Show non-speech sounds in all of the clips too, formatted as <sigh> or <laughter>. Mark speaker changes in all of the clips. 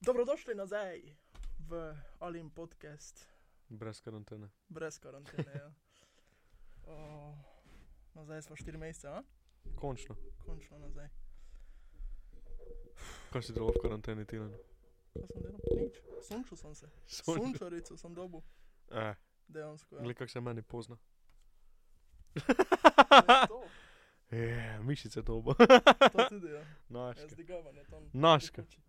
Speaker 1: Dobrodošli nazaj v Alim podcast,
Speaker 2: Brez karantene.
Speaker 1: brez karantene. Ja. O, nazaj smo štiri mesece, a?
Speaker 2: Končno.
Speaker 1: končno nazaj.
Speaker 2: Kaj si delal v karanteni, Tilan?
Speaker 1: Kaj sem delal? Nič, sunčil sem se. Sunčarico sem dobil,
Speaker 2: Eh,
Speaker 1: dejansko. Ja.
Speaker 2: gled kak se meni pozna. <laughs>
Speaker 1: Je
Speaker 2: Je, mišice dobo.
Speaker 1: to tudi, ja. <laughs> Tam.
Speaker 2: Naške.
Speaker 1: tekoče.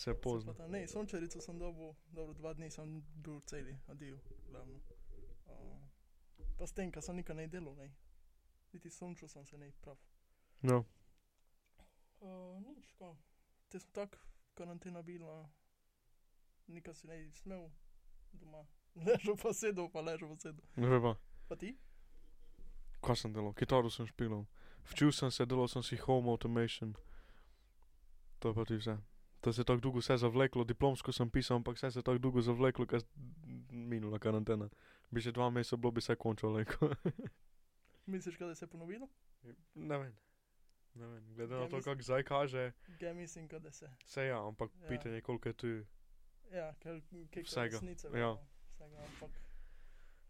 Speaker 2: Se
Speaker 1: Se
Speaker 2: pozna.
Speaker 1: tam- Ne, sončarico sem dobil, dobro, dva dni sem bil celi, adiv, glavno. O, pa s tem, kar sem nikaj ne delal, ne. Niti sunčil sem se, ne, prav.
Speaker 2: No,
Speaker 1: Uh, nič, ko. Te sem tak karantena bila, nikaj si ne smel doma. <laughs> Ležal pa sedel, pa ležal pa sedel.
Speaker 2: ne vem pa.
Speaker 1: Pa ti?
Speaker 2: Kaj sem delal? Kitaro sem špilal. Včil sem se, delal sem si home automation. To je pa ti vse. To se je tako dolgo vse zavleklo, diplomsko sem pisal, ampak vse se je tako dolgo zavleklo, ker je minula karantena. Bi še dva meseca bilo, bi se končalo. <laughs>
Speaker 1: Misliš, da se je ponovilo?
Speaker 2: ne vem. Ne vem, glede
Speaker 1: Ja,
Speaker 2: na to, kako zdaj kaže,
Speaker 1: Ja, mislim, da se.
Speaker 2: se ja, ampak
Speaker 1: Ja.
Speaker 2: pitanje, koliko je tu
Speaker 1: Ja, ker kje
Speaker 2: Vsega,
Speaker 1: resnice.
Speaker 2: ja.
Speaker 1: Vsega, ampak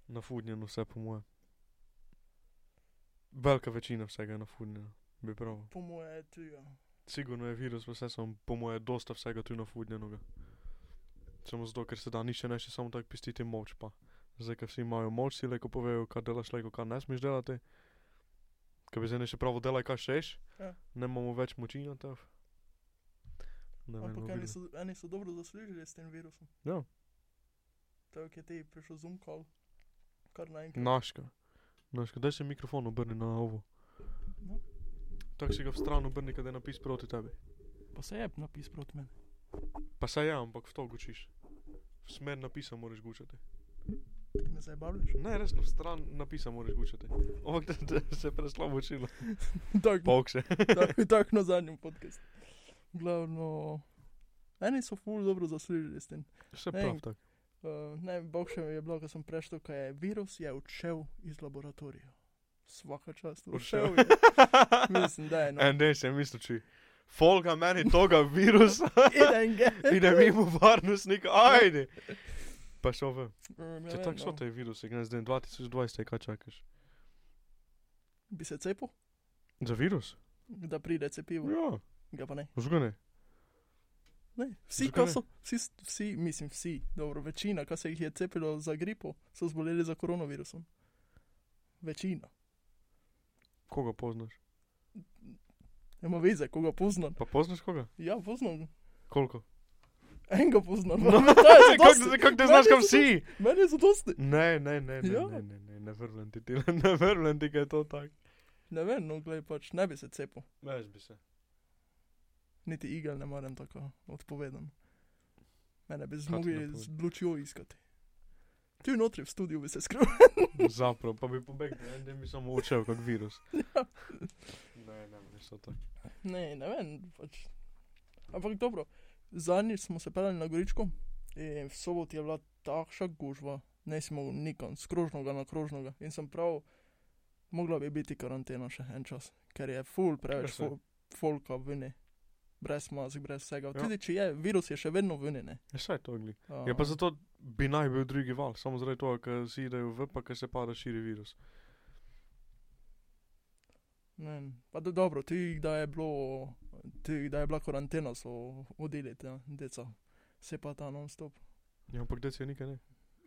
Speaker 2: nafudnjeno, vse po moje. Velika večina vsega je nafudnjena, bi prav.
Speaker 1: po moje je tu, ja.
Speaker 2: Sigurno je virus, vse sem, po moje, dosta vsega tu nafudnjenega. Samo zato, ker se da niče ne še samo tako pistiti moč pa. Zdaj, ker vsi imajo moč, si leko povejo, kaj delaš, leko kaj ne smeš delati. Ker bi zdaj še pravo delaj, kaj šeš,
Speaker 1: Ja.
Speaker 2: ne imamo več moči na to. Vem,
Speaker 1: Ampak
Speaker 2: no,
Speaker 1: eni so, eni so dobro zaslužili s tem virusom.
Speaker 2: Ja.
Speaker 1: Tako je ti prišel zoom call, kar naenkrat.
Speaker 2: Naška. Naška, daj se mikrofon obrni na ovo.
Speaker 1: No.
Speaker 2: Tako si ga v stran obrni, kad je napis proti tebi.
Speaker 1: Pa se je napis proti meni.
Speaker 2: Pa saj ja, ampak v to gučiš. V smer napisa moraš gučati.
Speaker 1: Ti me zdaj bavljaš?
Speaker 2: Ne, resno, v stran napisa moraš gučati. Ovak da, da se je preslabo učilo. <laughs>
Speaker 1: Tako,
Speaker 2: Pokse.
Speaker 1: tako, tako na zadnjem podkastu. Glavno, eni so ful dobro zaslužili s tem.
Speaker 2: Vse prav tako.
Speaker 1: Uh, ne, bog še je bilo, ko sem preštel, kaj je virus je odšel iz laboratorija. Svaka čast, odšel <laughs> je. Mislim, da je no.
Speaker 2: En dan sem mislil, či folga meni toga virusa, <laughs>
Speaker 1: Idem ge. <laughs>
Speaker 2: ide mimo varnostnika, ajde. Pa šo ve.
Speaker 1: Um,
Speaker 2: Če tako so te virusi, gre zdaj 2020, kaj čakaš?
Speaker 1: Bi se cepil,
Speaker 2: Za virus?
Speaker 1: da pride cepivo.
Speaker 2: Ja,
Speaker 1: Ga pa ne.
Speaker 2: žgane.
Speaker 1: ne. Vsi,
Speaker 2: Zakaj
Speaker 1: ko so, vsi, vsi, mislim, vsi, dobro, večina, ki se jih je cepilo za gripo, so zboleli za koronavirusom. Večina.
Speaker 2: Koga poznaš?
Speaker 1: Ima veze, koga poznam.
Speaker 2: Pa poznaš koga?
Speaker 1: Ja, poznam.
Speaker 2: Koliko?
Speaker 1: Enega poznam. <laughs>
Speaker 2: No, <laughs> kako kak te znaš kam si?
Speaker 1: Meni je zadosti.
Speaker 2: Ne, ne, ne, ne,
Speaker 1: Ja.
Speaker 2: ne, ne, ne, ne vrlem ti, ti, <laughs> ne vrlem ti, kaj je to tako.
Speaker 1: Ne vem, no, glej, pač ne bi se cepil.
Speaker 2: Veš bi se.
Speaker 1: Niti igel ne morem tako odpovedati. Mene bi zmogli z lučjo iskati. Tu notri v studiu bi se skril. <laughs>
Speaker 2: Zapravo, pa bi pobegnil, en dan bi samo učel kot virus. <laughs>
Speaker 1: Ja.
Speaker 2: Ne, ne, ne, so to.
Speaker 1: ne, ne vem. Pač. Ampak dobro, zadnjič smo se pelali na Goričko in v soboti je bila takšna gužva, ne si mogel nikam, z krožnoga na krožnoga. In sem prav, mogla bi biti karantena še en čas, ker je full preveč
Speaker 2: Ja,
Speaker 1: fol folka vini. Brez mask, brez vsega.
Speaker 2: Ja.
Speaker 1: Tudi če je, virus je še vedno vini. Ne?
Speaker 2: Je saj to gli.
Speaker 1: A,
Speaker 2: Ja, pa zato bi naj bil drugi val, samo zaradi tega, ker si idejo v, pa ker se pa da širi virus.
Speaker 1: Ne, pa da dobro, ti, da je bilo, ti, da je bila karantena, so odili te deca, se pa ta non-stop.
Speaker 2: Ja, ampak deci je nikaj ne.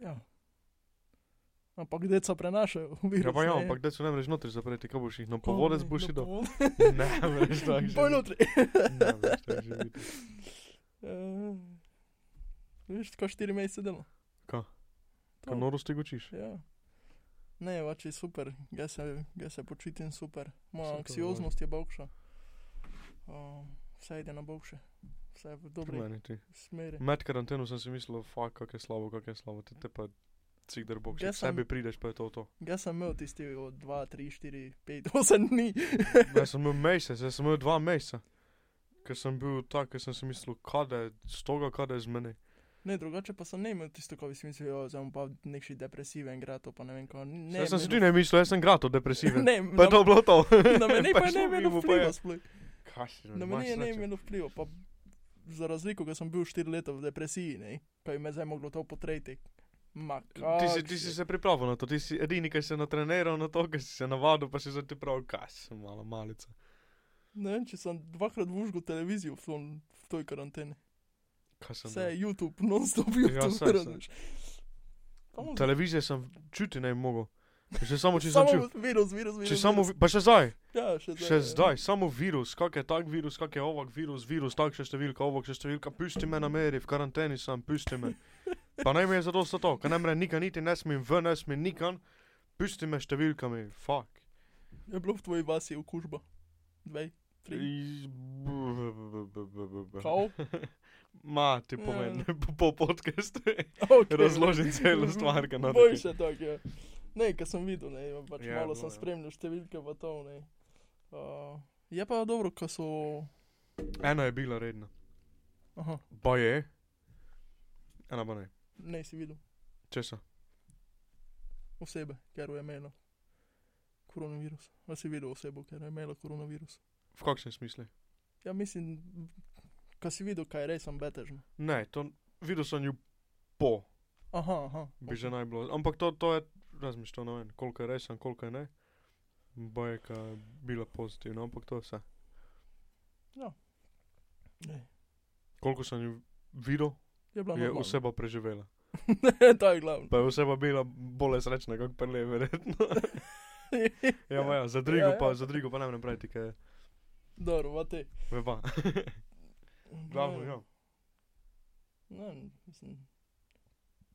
Speaker 1: Ja. Ampak deca prenašajo <laughs> virus.
Speaker 2: Ja, pa ja,
Speaker 1: ne.
Speaker 2: ampak deci ne moreš notri zapreti, kaj boš jih na
Speaker 1: O,
Speaker 2: povodec
Speaker 1: ne,
Speaker 2: boš
Speaker 1: na
Speaker 2: idel. <laughs> Ne, veš, tako že.
Speaker 1: Poj notri.
Speaker 2: Ne, veš, tako. <laughs>
Speaker 1: Eh, Veš, tako štiri mesece delo.
Speaker 2: Ka?
Speaker 1: To.
Speaker 2: Ko norosti gučiš.
Speaker 1: Ja. Ne, vači super, ga se, ga se počutim super. Moja
Speaker 2: to
Speaker 1: anksioznost je bogša. Uh, vse ide na bogše. Vse je v dobri
Speaker 2: ti.
Speaker 1: smeri.
Speaker 2: Med karanteno sem si mislil, fuck, kak je slabo, kak je slabo, te, te pa cikdar
Speaker 1: Jaz
Speaker 2: k
Speaker 1: sem-
Speaker 2: sebi prideš, pa je to to.
Speaker 1: Jaz sem imel tisti od 2, 3, 4, 5, 8 dni.
Speaker 2: Jaz sem imel mesec, jaz sem imel dva meseca. Ker sem bil tak, ker sem si mislil, kada je, z toga, kada je z meni.
Speaker 1: Ne, drugače pa sem ne imel tisto, ko bi si mislil, da sem pa nekši depresiven, grato, pa ne vem. Ne,
Speaker 2: jaz sem si
Speaker 1: imel-
Speaker 2: tudi ne mislil, jaz sem grato depresiven. <laughs>
Speaker 1: Ne,
Speaker 2: Pa je to bilo to. <laughs>
Speaker 1: na mene <laughs> pa je ne
Speaker 2: šlo
Speaker 1: imelo
Speaker 2: mimo, pa
Speaker 1: vpliva
Speaker 2: je-
Speaker 1: sploh.
Speaker 2: Kaj si,
Speaker 1: Na mene je ne imelo vpliva, pa za razliko, ker sem bil štiri leta v depresiji, ne, kaj me zdaj moglo to potreti. Ma,
Speaker 2: Ti si, ti si se pripravil na to, ti si edini, ki si se natreniral na to, ki si se navadil, pa si se ti prav, kaj sem malo malica.
Speaker 1: Ne vem, če sem dvakrat vužgal televizijo v, tom, v toj karanteni. Vse je YouTube, non-stop
Speaker 2: Ja,
Speaker 1: YouTube,
Speaker 2: saj, saj.
Speaker 1: Samo-
Speaker 2: Televizije sem čuti ne mogel. Že samo če sem čutil.
Speaker 1: virus, virus, virus.
Speaker 2: Če samo, pa še zdaj,
Speaker 1: Ja, še zdaj.
Speaker 2: še
Speaker 1: ja.
Speaker 2: zdaj, samo virus, kak je tak virus, kak je ovak virus, virus, takšna številka, ovak še številka, pusti me na meri, v karanteni sem, pusti me. Pa naj mi je zadosto to, ker ne mre nikam niti, ne smem ven, ne smem nikam, pusti me številkami, fuck.
Speaker 1: Je bilo v tvoji vasi okužba. Dve, Kao?
Speaker 2: Ma, ti
Speaker 1: Ja.
Speaker 2: povem, <laughs> po, po podcastu
Speaker 1: Okay.
Speaker 2: razložim celo stvar, kaj na
Speaker 1: Boj se tako, ja. Ne, kar sem videl, ne, pač
Speaker 2: Ja,
Speaker 1: malo
Speaker 2: bilo
Speaker 1: sem
Speaker 2: je.
Speaker 1: spremljal številke pa to, ne. Uh, je pa dobro, ko so...
Speaker 2: Ena je bila redna.
Speaker 1: Aha,
Speaker 2: Pa je, ena pa ne.
Speaker 1: ne si videl
Speaker 2: Česa?
Speaker 1: osebe, ker je imela koronavirus. A si videl osebo, ker je imela koronavirus.
Speaker 2: V kakšnem smislu?
Speaker 1: Ja, mislim, ko si videl, kaj je res betežno.
Speaker 2: Ne, to videl sem jo po,
Speaker 1: Aha, aha.
Speaker 2: bi že naj bilo. Ampak to, to je, razmišljam, ne vem, koliko je resen, koliko je ne. Bojka je bila pozitivna, ampak to je vse.
Speaker 1: Ne,
Speaker 2: Koliko sem jo videl,
Speaker 1: je
Speaker 2: je oseba preživela. <laughs>
Speaker 1: ne, to je glavno.
Speaker 2: Pa je oseba bila bolj srečna, kot prele, verjetno. <laughs> ja, ma ja, za Drigo
Speaker 1: Ja, ja.
Speaker 2: pa, pa ne vem praviti, kaj je.
Speaker 1: Dobro, vate.
Speaker 2: Veba. Glavno, <laughs> ja.
Speaker 1: Ne, mislim.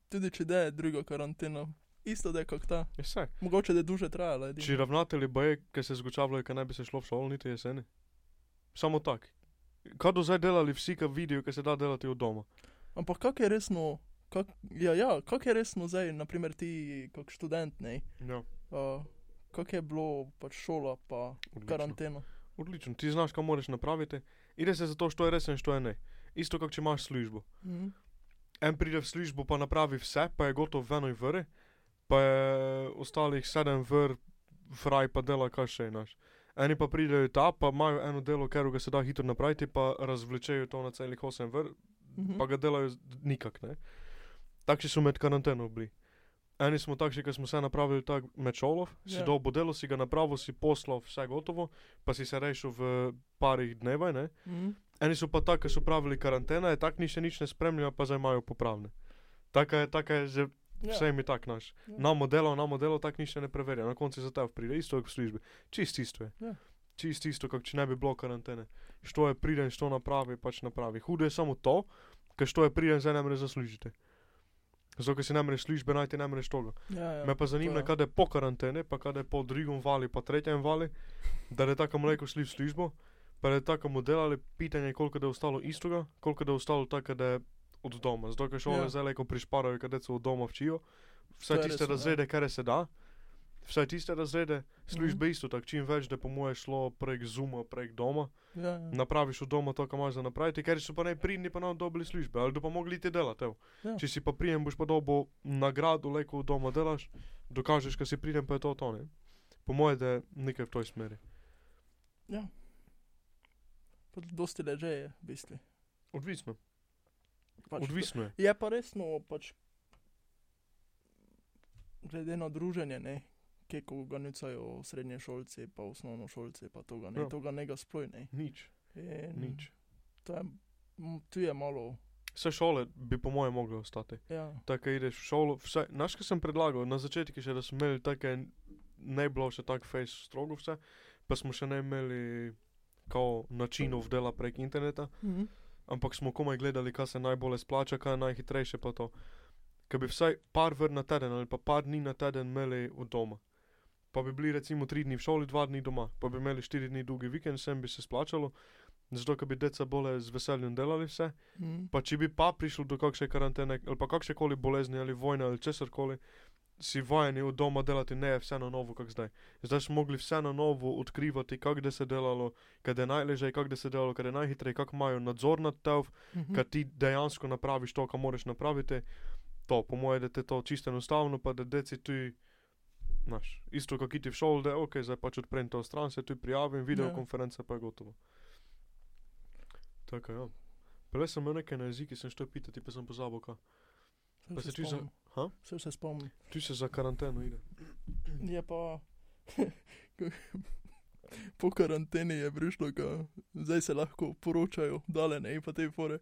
Speaker 1: Tudi če da je druga karantena, isto da je kot ta.
Speaker 2: Vse.
Speaker 1: Mogoče da je duže trajala. edino.
Speaker 2: Či ravnatelji boje, ki se zgočavljajo, ker ne bi se šlo v šolo, niti jeseni. Samo tak. Kaj do zdaj delali vsi, ki vidijo, kaj se da delati od doma?
Speaker 1: Ampak kako je resno, kak, ja, ja, kako je resno zdaj, naprimer ti kot študent, ne?
Speaker 2: Ja,
Speaker 1: Uh, kako je bilo pač šola pa
Speaker 2: odlično.
Speaker 1: karantena?
Speaker 2: Odlično, ti znaš, kaj moraš napraviti. Ide se za to, što je resen, što je ne. Isto, kot če imaš službo.
Speaker 1: Mhm.
Speaker 2: En pride v službo, pa napravi vse, pa je gotov v enoj vri, pa je ostalih sedem vr, fraj pa dela, kaj še imaš. Eni pa pridejo ta, pa imajo eno delo, ker ga se da hitro napraviti, pa razvlečejo to na celih osem vr,
Speaker 1: Mhm.
Speaker 2: pa ga delajo nikak, ne. Takšni so med karanteno bili. Eni smo takšni, ki smo se napravili tak med šolov, si
Speaker 1: Ja.
Speaker 2: dobo delo, si ga napravil, si poslal vse gotovo, pa si se rešil v parih dnevaj, ne.
Speaker 1: Mhm.
Speaker 2: Eni so pa tako, ki so pravili karantena, je tak ni še nič ne spremljajo, pa zdaj imajo popravne. Taka je, taka je že
Speaker 1: Ja.
Speaker 2: vse mi tak naš.
Speaker 1: Ja.
Speaker 2: Namo delo, namo delo, tak nič ne preverja. Na koncu za tev pride, isto kot v službi. Čist isto je.
Speaker 1: Ja.
Speaker 2: Čist isto, kot če ne bi bilo karantene. Što je priden, što napravi, pač napravi. Hudo je samo to, ker što je priden, zdaj ne moreš zaslužiti. Zato, ker si ne moreš službe najti, ne moreš toga.
Speaker 1: Ja, ja,
Speaker 2: Me pa zanima,
Speaker 1: to je.
Speaker 2: po karantene, pa kada je po drugom vali, pa tretjem vali, da je tako mleko šli v službo, pa je tako mu delali, pitanje je koliko je ostalo istoga, koliko je ostalo tako da je od doma. Zato, ker šole
Speaker 1: Ja.
Speaker 2: ja. zdaj leko prišparajo, kada so od doma včijo, vse tiste
Speaker 1: res, ja.
Speaker 2: razrede, kar se da, vse tiste razrede, službe
Speaker 1: Mhm.
Speaker 2: isto tako, čim več, da po moje šlo prek Zuma, prek doma,
Speaker 1: Ja, ja.
Speaker 2: napraviš od doma to, kar imaš za napraviti, ker so pa najpridni pa nam dobili službe, ali da pa mogli ti delati.
Speaker 1: Ja.
Speaker 2: Če si pa prijem, boš pa dobil nagrado, leko v doma delaš, dokažeš, da si prijem, pa je to to, ne. Po moje, da je nekaj v toj smeri.
Speaker 1: ja. Pa dosti leže je, v bistvu.
Speaker 2: Odvisno.
Speaker 1: Pač
Speaker 2: Odvisno je.
Speaker 1: Je pa resno, pač, glede na druženje, ne, ki ko organizajo srednje šolce, pa osnovno šolce, pa toga ne,
Speaker 2: Ja.
Speaker 1: toga ne ga sploj, ne.
Speaker 2: Nič,
Speaker 1: In
Speaker 2: nič.
Speaker 1: To je, tu je malo,
Speaker 2: Vse šole bi po moje mogle ostati.
Speaker 1: ja,
Speaker 2: Tako ideš v šolo, vse, znaš, kaj sem predlagal, na začetku še, da smo imeli take, ne bilo še tako face strogo vse, pa smo še ne imeli kao načinov dela prek interneta,
Speaker 1: mhm.
Speaker 2: ampak smo komaj gledali, kaj se najbolje splača, kaj je najhitrejše pa to. Ker bi vsaj par vr na teden ali pa par dni na teden imeli od doma. Pa bi bili recimo tri dni v šoli, dva dni doma, pa bi imeli štiri dni dolgi vikend, sem bi se splačalo, zato ker bi deca bolje z veseljem delali vse.
Speaker 1: Mhm.
Speaker 2: Pa če bi pa prišlo do kakšne karantene ali pa kakšne koli bolezni ali vojne ali česarkoli, si vajeni od doma delati, ne je vse na novo, kak zdaj. Zdaj smo mogli vse na novo odkrivati, kako se delalo, kaj je najležje, kako se delalo, kaj je najhitreje, kako imajo nadzor nad tev,
Speaker 1: Mhm.
Speaker 2: ker ti dejansko napraviš to, kar moraš napraviti. To, po mojem, da te to čisto enostavno, pa da deci tu, znaš, isto kot ti v šoli, da je ok, zdaj pač odprem to stran, se tu prijavim, videokonference pa je gotovo. Tako ja. Prej sem imel nekaj na jeziki, sem šel pitati, pa sem pozabil, kaj.
Speaker 1: Saj
Speaker 2: Pa
Speaker 1: se
Speaker 2: se ti za-. Ha?
Speaker 1: Saj se spomnim.
Speaker 2: Tu se za karanteno ide.
Speaker 1: Je pa. Po karanteni je prišlo, da zdaj se lahko poročajo, dale ne, in pa te fore.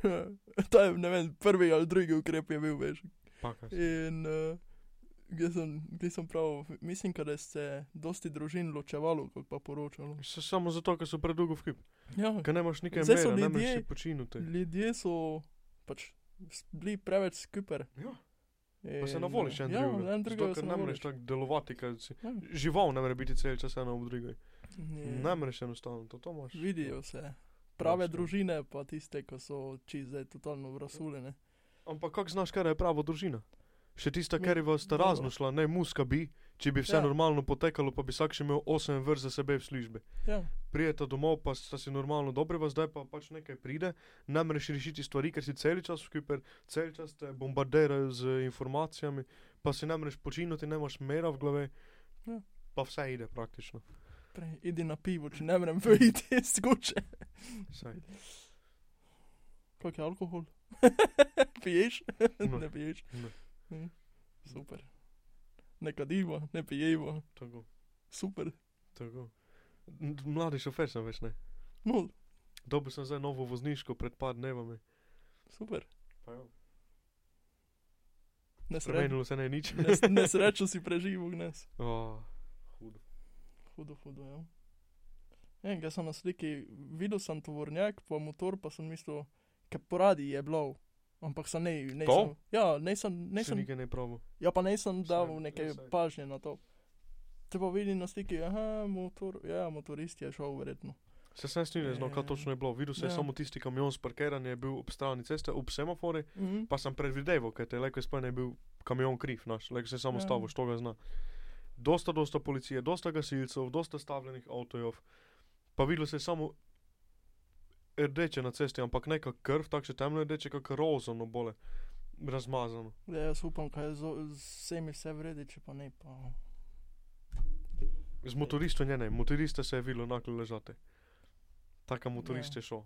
Speaker 1: <laughs> Ta je, ne vem, prvi ali drugi ukrep je bil, veš.
Speaker 2: Pa.
Speaker 1: In uh, gdje sem, sem prav, mislim, da se dosti družin ločevalo, kot pa poročalo.
Speaker 2: Se samo zato, ker so predolgo v hip.
Speaker 1: Ja,
Speaker 2: Ker nemaš nekaj mera, ne moreš si počiniti.
Speaker 1: ljudje so pač bili preveč skuper.
Speaker 2: Ja. Pa se
Speaker 1: In,
Speaker 2: navoliš en
Speaker 1: ja,
Speaker 2: drugega.
Speaker 1: en
Speaker 2: Zato,
Speaker 1: drugega se
Speaker 2: ne moreš tako delovati, ker si.
Speaker 1: Ja.
Speaker 2: Žival ne more biti cel čas ena ob drugi. Ne moreš enostavno, to, to imaš.
Speaker 1: Vidijo se. Prave
Speaker 2: Absolutno.
Speaker 1: družine, pa tiste, ki so čist zdaj totalno vrasuljene.
Speaker 2: Ampak kako znaš, kaj je prava družina? Še tista,
Speaker 1: Mi-
Speaker 2: ker je vas sta
Speaker 1: dobro.
Speaker 2: razno šla, ne muska bi, če bi vse
Speaker 1: Ja.
Speaker 2: normalno potekalo, pa bi vsak še imel 8 vrst za sebe v službi.
Speaker 1: Ja,
Speaker 2: Prijeta domov, pa sta si normalno dobri, vas zdaj pa pač nekaj pride, ne moreš rešiti stvari, ker si cel čas skupaj, cel čas te bombardirajo z informacijami, pa si ne moreš počiniti, ne imaš mera v glavi,
Speaker 1: Ja.
Speaker 2: pa vse ide praktično.
Speaker 1: prej, idi na pivo, če ne morem kuče. <laughs>
Speaker 2: Saj.
Speaker 1: Kak je alkohol? <laughs> Piješ?
Speaker 2: No.
Speaker 1: ne piješ.
Speaker 2: Ne.
Speaker 1: Mm, Super. Ne kadimo, ne pijemo.
Speaker 2: Tako,
Speaker 1: Super.
Speaker 2: tako. Mladi šofer sem več ne.
Speaker 1: No,
Speaker 2: Dobil sem zdaj novo vozniško pred par dnevami.
Speaker 1: super.
Speaker 2: Pa jo.
Speaker 1: Ne srečo.
Speaker 2: Spremenilo se ne nič.
Speaker 1: Ne, ne <laughs> srečo si preživel gnes.
Speaker 2: oh, hudo.
Speaker 1: Hudo, hudo, ja. Ne, jaz sem na sliki, videl sem tovornjak, pa motor, pa sem mislil, kaj poradi je bilo. Ampak sem ne, ne sem. Ja,
Speaker 2: Ne sem
Speaker 1: nisem,
Speaker 2: nikaj ne probil.
Speaker 1: ja pa nisem dal neke pažnje na to. Te pa vidim na sliki, aha, motor, ja, motorist je šel verjetno.
Speaker 2: Se sem snil, no, kaj
Speaker 1: Ja.
Speaker 2: točno je bilo. Videl sem
Speaker 1: Ja.
Speaker 2: samo tisti kamion s parkiranjem, je bil ob strani ceste, ob semafori,
Speaker 1: Mhm.
Speaker 2: pa sem predvideval, ker te leko spane je bil kamion kriv, naš, leko se samo
Speaker 1: Ja.
Speaker 2: stavil, što ga zna. Dosta, dosta policije, dosta gasilcev, dosta stavljenih avtojev, pa videlo se je samo rdeče na cesti, ampak neka krv, tako še temno rdeče, kako rozano bole, razmazano.
Speaker 1: Ja, jaz upam, kaj je z vsemi vse vredi, če pa ne, pa.
Speaker 2: Z motoristom je ne, motorista se je videlo nakle ležati. Taka motorist
Speaker 1: Ja.
Speaker 2: je šel.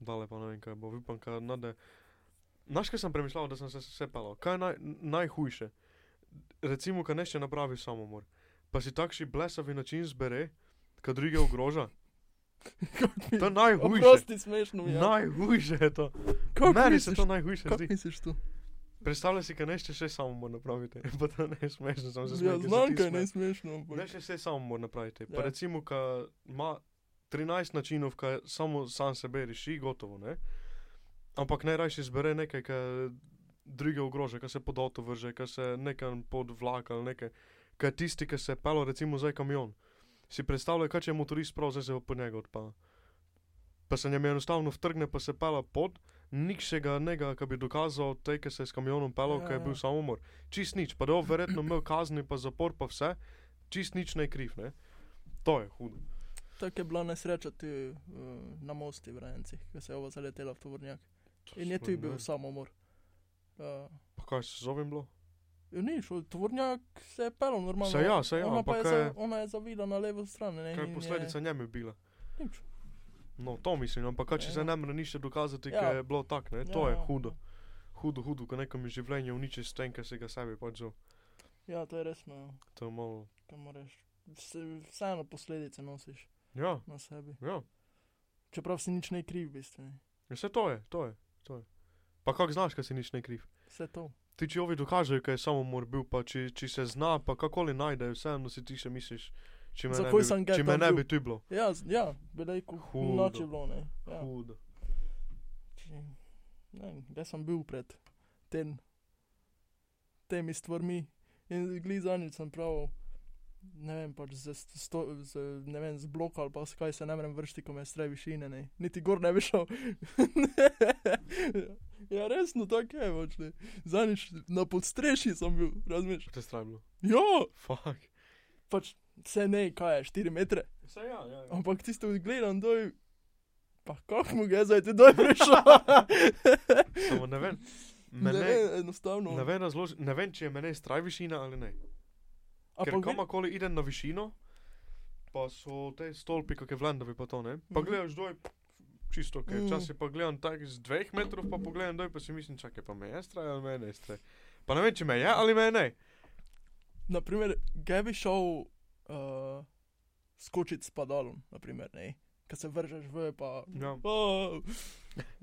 Speaker 2: Dale pa ne vem kaj bo, upam, kaj nade. Znaš, kaj sem premišljal, da sem se vse pelal? Kaj je naj, najhujše? Recimo, kaj nešče napravi samomor, pa si takšni blesavi način zbere, kad druge ogroža. To je najhujše.
Speaker 1: Oprosti, smešno je.
Speaker 2: Najhujše je to.
Speaker 1: Kako
Speaker 2: Meni
Speaker 1: misliš,
Speaker 2: se to najhujše zdi.
Speaker 1: misliš to?
Speaker 2: Predstavljaj si, kaj nešče še samomor napravite. <laughs> Pa to ne je smešno, sem se
Speaker 1: Ja,
Speaker 2: smejal.
Speaker 1: znam, kaj ne smešno, ampak.
Speaker 2: Ne, še samo mora napraviti. Pa
Speaker 1: Ja.
Speaker 2: recimo, ka ima 13 načinov, kaj samo sam sebe reši, gotovo, ne? Ampak najrajši zbere nekaj, kar druge ogroža, kar se pod avto vrže, kar se nekam pod vlak ali nekaj. Kaj je tisti, ki se pelo, recimo, zdaj kamion. Si predstavljaj, kaj če je motorist prav, zdaj se pa po njega odpala. Pa se njemu enostavno vtrgne, pa se pela pod, nikšega nega, ki bi dokazal tej, ki se je s kamionom pelal,
Speaker 1: Ja,
Speaker 2: ja, ki je
Speaker 1: ja.
Speaker 2: bil samomor. Čist nič, pa da je verjetno imel kazni, pa zapor, pa vse, čist nič ne kriv, ne. To je hudo.
Speaker 1: Tako je bila nesreča tu uh, na mosti v Rajencih, ko se je ova zaletela v tovornjak. In je tu
Speaker 2: Ne
Speaker 1: bil samomor. Uh,
Speaker 2: Pa kaj se zovem bilo?
Speaker 1: Ni šel, tovornjak se je pelal normalno.
Speaker 2: Saj ja, saj ja,
Speaker 1: ona, pa
Speaker 2: ampak
Speaker 1: je za,
Speaker 2: je-
Speaker 1: ona je zavila na levo stran. Ne,
Speaker 2: Kaj je
Speaker 1: je-
Speaker 2: posledica njemu bila?
Speaker 1: Nič.
Speaker 2: No, to mislim, ampak kaj če
Speaker 1: Ja.
Speaker 2: se ne more nič dokazati,
Speaker 1: Ja.
Speaker 2: ker je bilo tako, ne, to
Speaker 1: Ja,
Speaker 2: je
Speaker 1: ja.
Speaker 2: hudo. Hudo, hudo, ko nekom je življenje uniči s tem, ker se ga sebi pač zo.
Speaker 1: Ja, to je resno. ja.
Speaker 2: To je malo.
Speaker 1: Kaj moraš. vse- Vseeno posledice nosiš
Speaker 2: Ja,
Speaker 1: na sebi.
Speaker 2: ja.
Speaker 1: Čeprav si nič ne kriv, v bistvu. ne.
Speaker 2: Ja, Vse to je, to je, to je. Pa kako znaš, kaj si nič ne kriv?
Speaker 1: Vse to.
Speaker 2: Ti či ovi dokažejo, kaj je samomor bil, pa če, če se zna, pa kakoli najde, vseeno si ti še misliš, če me,
Speaker 1: Za
Speaker 2: ne bi, če me ne bi tu bilo.
Speaker 1: Ja, ja veliko
Speaker 2: Hudo.
Speaker 1: noči bilo, ne. Ja.
Speaker 2: Hudo.
Speaker 1: Če- Ne, jaz sem bil pred tem, temi stvarmi in glizanic sem prav, ne vem, pač z, sto, z, ne vem, z bloka ali pa s kaj se ne morem vršiti, ko me stre višine, ne. Niti gor ne bi šel. <laughs> ja, resno, tako je, pač ne. Zanič na podstreši sem bil, razumeš?
Speaker 2: Te straj bilo.
Speaker 1: Ja,
Speaker 2: Fuck.
Speaker 1: pač se ne, kaj je, 4 metre.
Speaker 2: Saj ja, ja. ja.
Speaker 1: Ampak tisto gledam doj, pa kako mu je zdaj ti doj prišel?
Speaker 2: Samo ne vem.
Speaker 1: ne,
Speaker 2: Mene,
Speaker 1: vem, enostavno.
Speaker 2: ne, vem razloži, ne vem, če je meni straj višina ali ne.
Speaker 1: A
Speaker 2: Ker
Speaker 1: pa gre-
Speaker 2: kamakoli idem na višino, pa so te stolpi, kakšne vlendovi pa to ne. Pa
Speaker 1: Mhm.
Speaker 2: gledaš doj, čisto ok.
Speaker 1: Mm.
Speaker 2: Včasih pa gledam tak z dveh metrov, pa pogledam dol, pa si mislim, čakaj, pa me je straj ali me ne straj. Pa ne vem, če me je ali me ne.
Speaker 1: Naprimer, kaj bi šel uh, skočiti s padalom, naprimer, ne? Kaj se vržeš v pa.
Speaker 2: Ja.
Speaker 1: Oh. <laughs>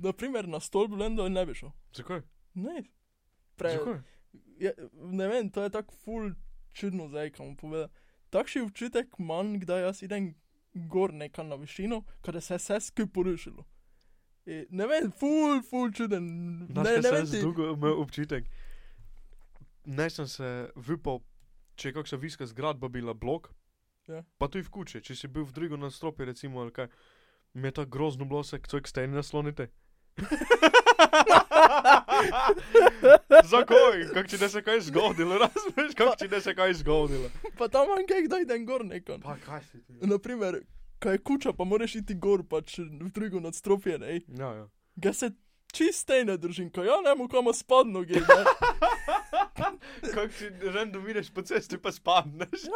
Speaker 1: naprimer, na stolp blendo in ne bi šel.
Speaker 2: Zakaj?
Speaker 1: Ne. Pre,
Speaker 2: Zakaj?
Speaker 1: je, ne vem, to je tako ful čudno zdaj, kam povedal. Takšen občutek manj, kdaj jaz idem gor nekam na višino, kada se je vse skupaj porušilo. In ne vem, ful, ful čuden.
Speaker 2: Znaš,
Speaker 1: Ne, ne vem, ti.
Speaker 2: dolgo imel občutek. Ne sem se vypal, če je kakšna viska zgradba bila blok,
Speaker 1: Ja.
Speaker 2: pa tudi v kući, če si bil v drugo nadstropje, recimo, ali kaj, mi je tako grozno bilo, se človek steni naslonite. <laughs> <laughs> Zakaj? Kako ti ne se kaj zgodilo, <laughs> razumeš? Kako ti ne se kaj zgodilo?
Speaker 1: Pa tam manj kaj, kdaj idem gor nekam.
Speaker 2: Pa kaj si ti?
Speaker 1: Naprimer, kaj je kuča, pa moraš iti gor, pač v drugo nadstropje, ne.
Speaker 2: Ja, ja.
Speaker 1: Ga se čiste ne držim, ko ja ne mu kamo spadno gre. <laughs>
Speaker 2: Kako ti random vidiš po cesti, pa spadneš.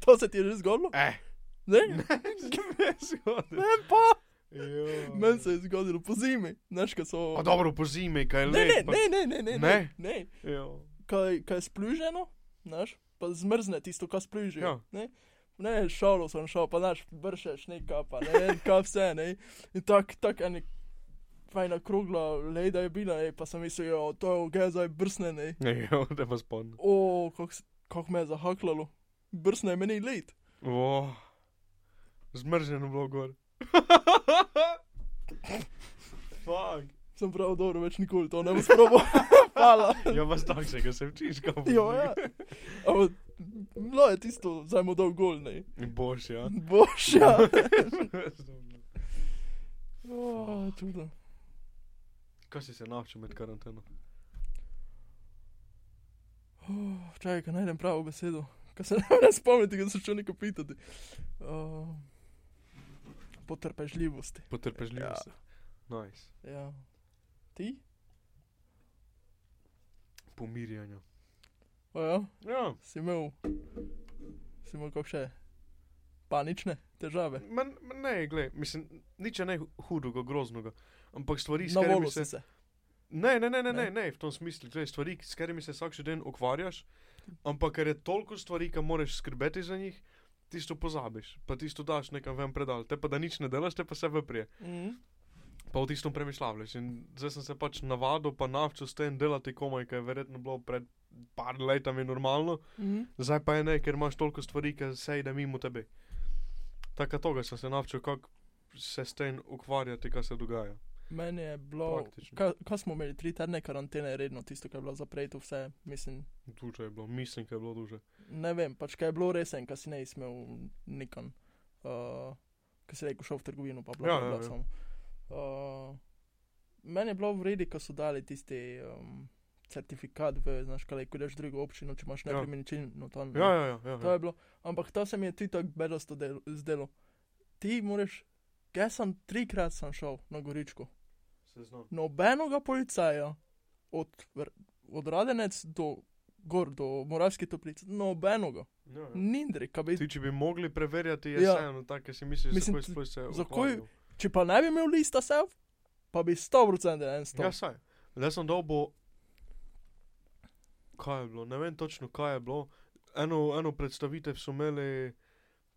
Speaker 1: To se ti je že zgodilo?
Speaker 2: Eh,
Speaker 1: Ne?
Speaker 2: ne, se mi je zgodilo.
Speaker 1: Ne pa.
Speaker 2: Jo.
Speaker 1: Meni se je zgodilo po zimi, znaš, kaj so.
Speaker 2: Pa dobro, po zimi, kaj je
Speaker 1: Ne, ne,
Speaker 2: pa-
Speaker 1: ne, ne, ne, ne,
Speaker 2: Ne?
Speaker 1: ne.
Speaker 2: Jo.
Speaker 1: Kaj, kaj je spluženo, znaš, pa zmrzne tisto, kar spluži.
Speaker 2: Ja.
Speaker 1: Ne? Ne, šalo sem šel, pa znaš, bršeš nekaj, pa ne vem, kaj vse, ne. In tak, tak eni fajna krogla leda je bila, ne, pa sem mislil, jo, to je ok, zdaj brsne, ne.
Speaker 2: Jo, da pa spomnim.
Speaker 1: O, kako kak me je zahaklalo. Brsne je meni led.
Speaker 2: Oh, zmrženo bilo gor. Fuck.
Speaker 1: Sem prav dobro, več nikoli to ne bom sprobil. <laughs> Hvala.
Speaker 2: Ja, vas takšnega se učiš, kako
Speaker 1: Jo, ja. Ampak, bilo je tisto, zdaj mu dal gol, ne.
Speaker 2: Boš, ja.
Speaker 1: Boš, ja. <laughs> O, čudno.
Speaker 2: Kaj si se naučil med karanteno?
Speaker 1: Oh, čakaj, kaj najdem pravo besedo. Kaj se ne morem spomniti, da sem šel nekaj pitati. Uh, potrpežljivosti.
Speaker 2: Potrpežljivost. Nice.
Speaker 1: Ja. Ti?
Speaker 2: Pomirjanje.
Speaker 1: O, ja,
Speaker 2: Ja,
Speaker 1: si imel, si imel kako še panične težave.
Speaker 2: man, man ne, gled, mislim, nič ne hudega, groznega. Ampak stvari, s
Speaker 1: Na
Speaker 2: katerimi
Speaker 1: volu
Speaker 2: se...
Speaker 1: se.
Speaker 2: Ne, ne, ne, ne,
Speaker 1: Ne?
Speaker 2: ne, ne, v tom smislu, gled, stvari, s katerimi se vsak dan ukvarjaš, ampak ker je toliko stvari, ki moraš skrbeti za njih, tisto pozabiš, pa tisto daš nekam ven predal. Te pa da nič ne delaš, te pa se veprije.
Speaker 1: Mm.
Speaker 2: Pa v tistem premišljavljaš. In zdaj sem se pač navadil, pa navčil s tem delati komaj, kar je verjetno bilo pred par letami normalno.
Speaker 1: Mm.
Speaker 2: Zdaj pa je ne, ker imaš toliko stvari, ki se ide mimo tebe. Tako toga sem se navčil, kako se s tem ukvarjati, kaj se dogaja.
Speaker 1: Meni je bilo,
Speaker 2: Praktično.
Speaker 1: kaj, kaj smo imeli, tri tedne karantene, redno tisto, kar je bilo zapreto, vse, mislim,
Speaker 2: Duže je bilo, mislim, da je bilo duže.
Speaker 1: ne vem, pač kaj je bilo resen, kaj si ne smel nikam, uh, kaj si rekel, šel v trgovino, pa bla,
Speaker 2: Ja, ja, ja.
Speaker 1: samo. Uh, meni je bilo v redu, ko so dali tisti um, certifikat v, znaš, kaj, ko ideš v drugo občino, če imaš
Speaker 2: Ja.
Speaker 1: nepremičnino tam.
Speaker 2: Ja, ja, ja. ja,
Speaker 1: To
Speaker 2: ja.
Speaker 1: je bilo, ampak to se mi je tudi tako bedasto del- zdelo. Ti moraš, jaz sem trikrat sem šel na Goričko. Nobenega policaja, od, od Radenec do gor, do Moravske toplice, nobenega,
Speaker 2: Ja, ja.
Speaker 1: nindri, kaj bi.
Speaker 2: Ti, če bi mogli preverjati, je
Speaker 1: Ja.
Speaker 2: vseeno tako, ker si misliš,
Speaker 1: Mislim,
Speaker 2: da se sploh se
Speaker 1: zakaj-
Speaker 2: ukvarjal.
Speaker 1: Če pa ne bi imel lista sev, pa bi 100% en sto.
Speaker 2: Ja, saj. Zdaj sem dobil. Kaj je bilo? Ne vem točno, kaj je bilo. Eno, eno predstavitev so imeli,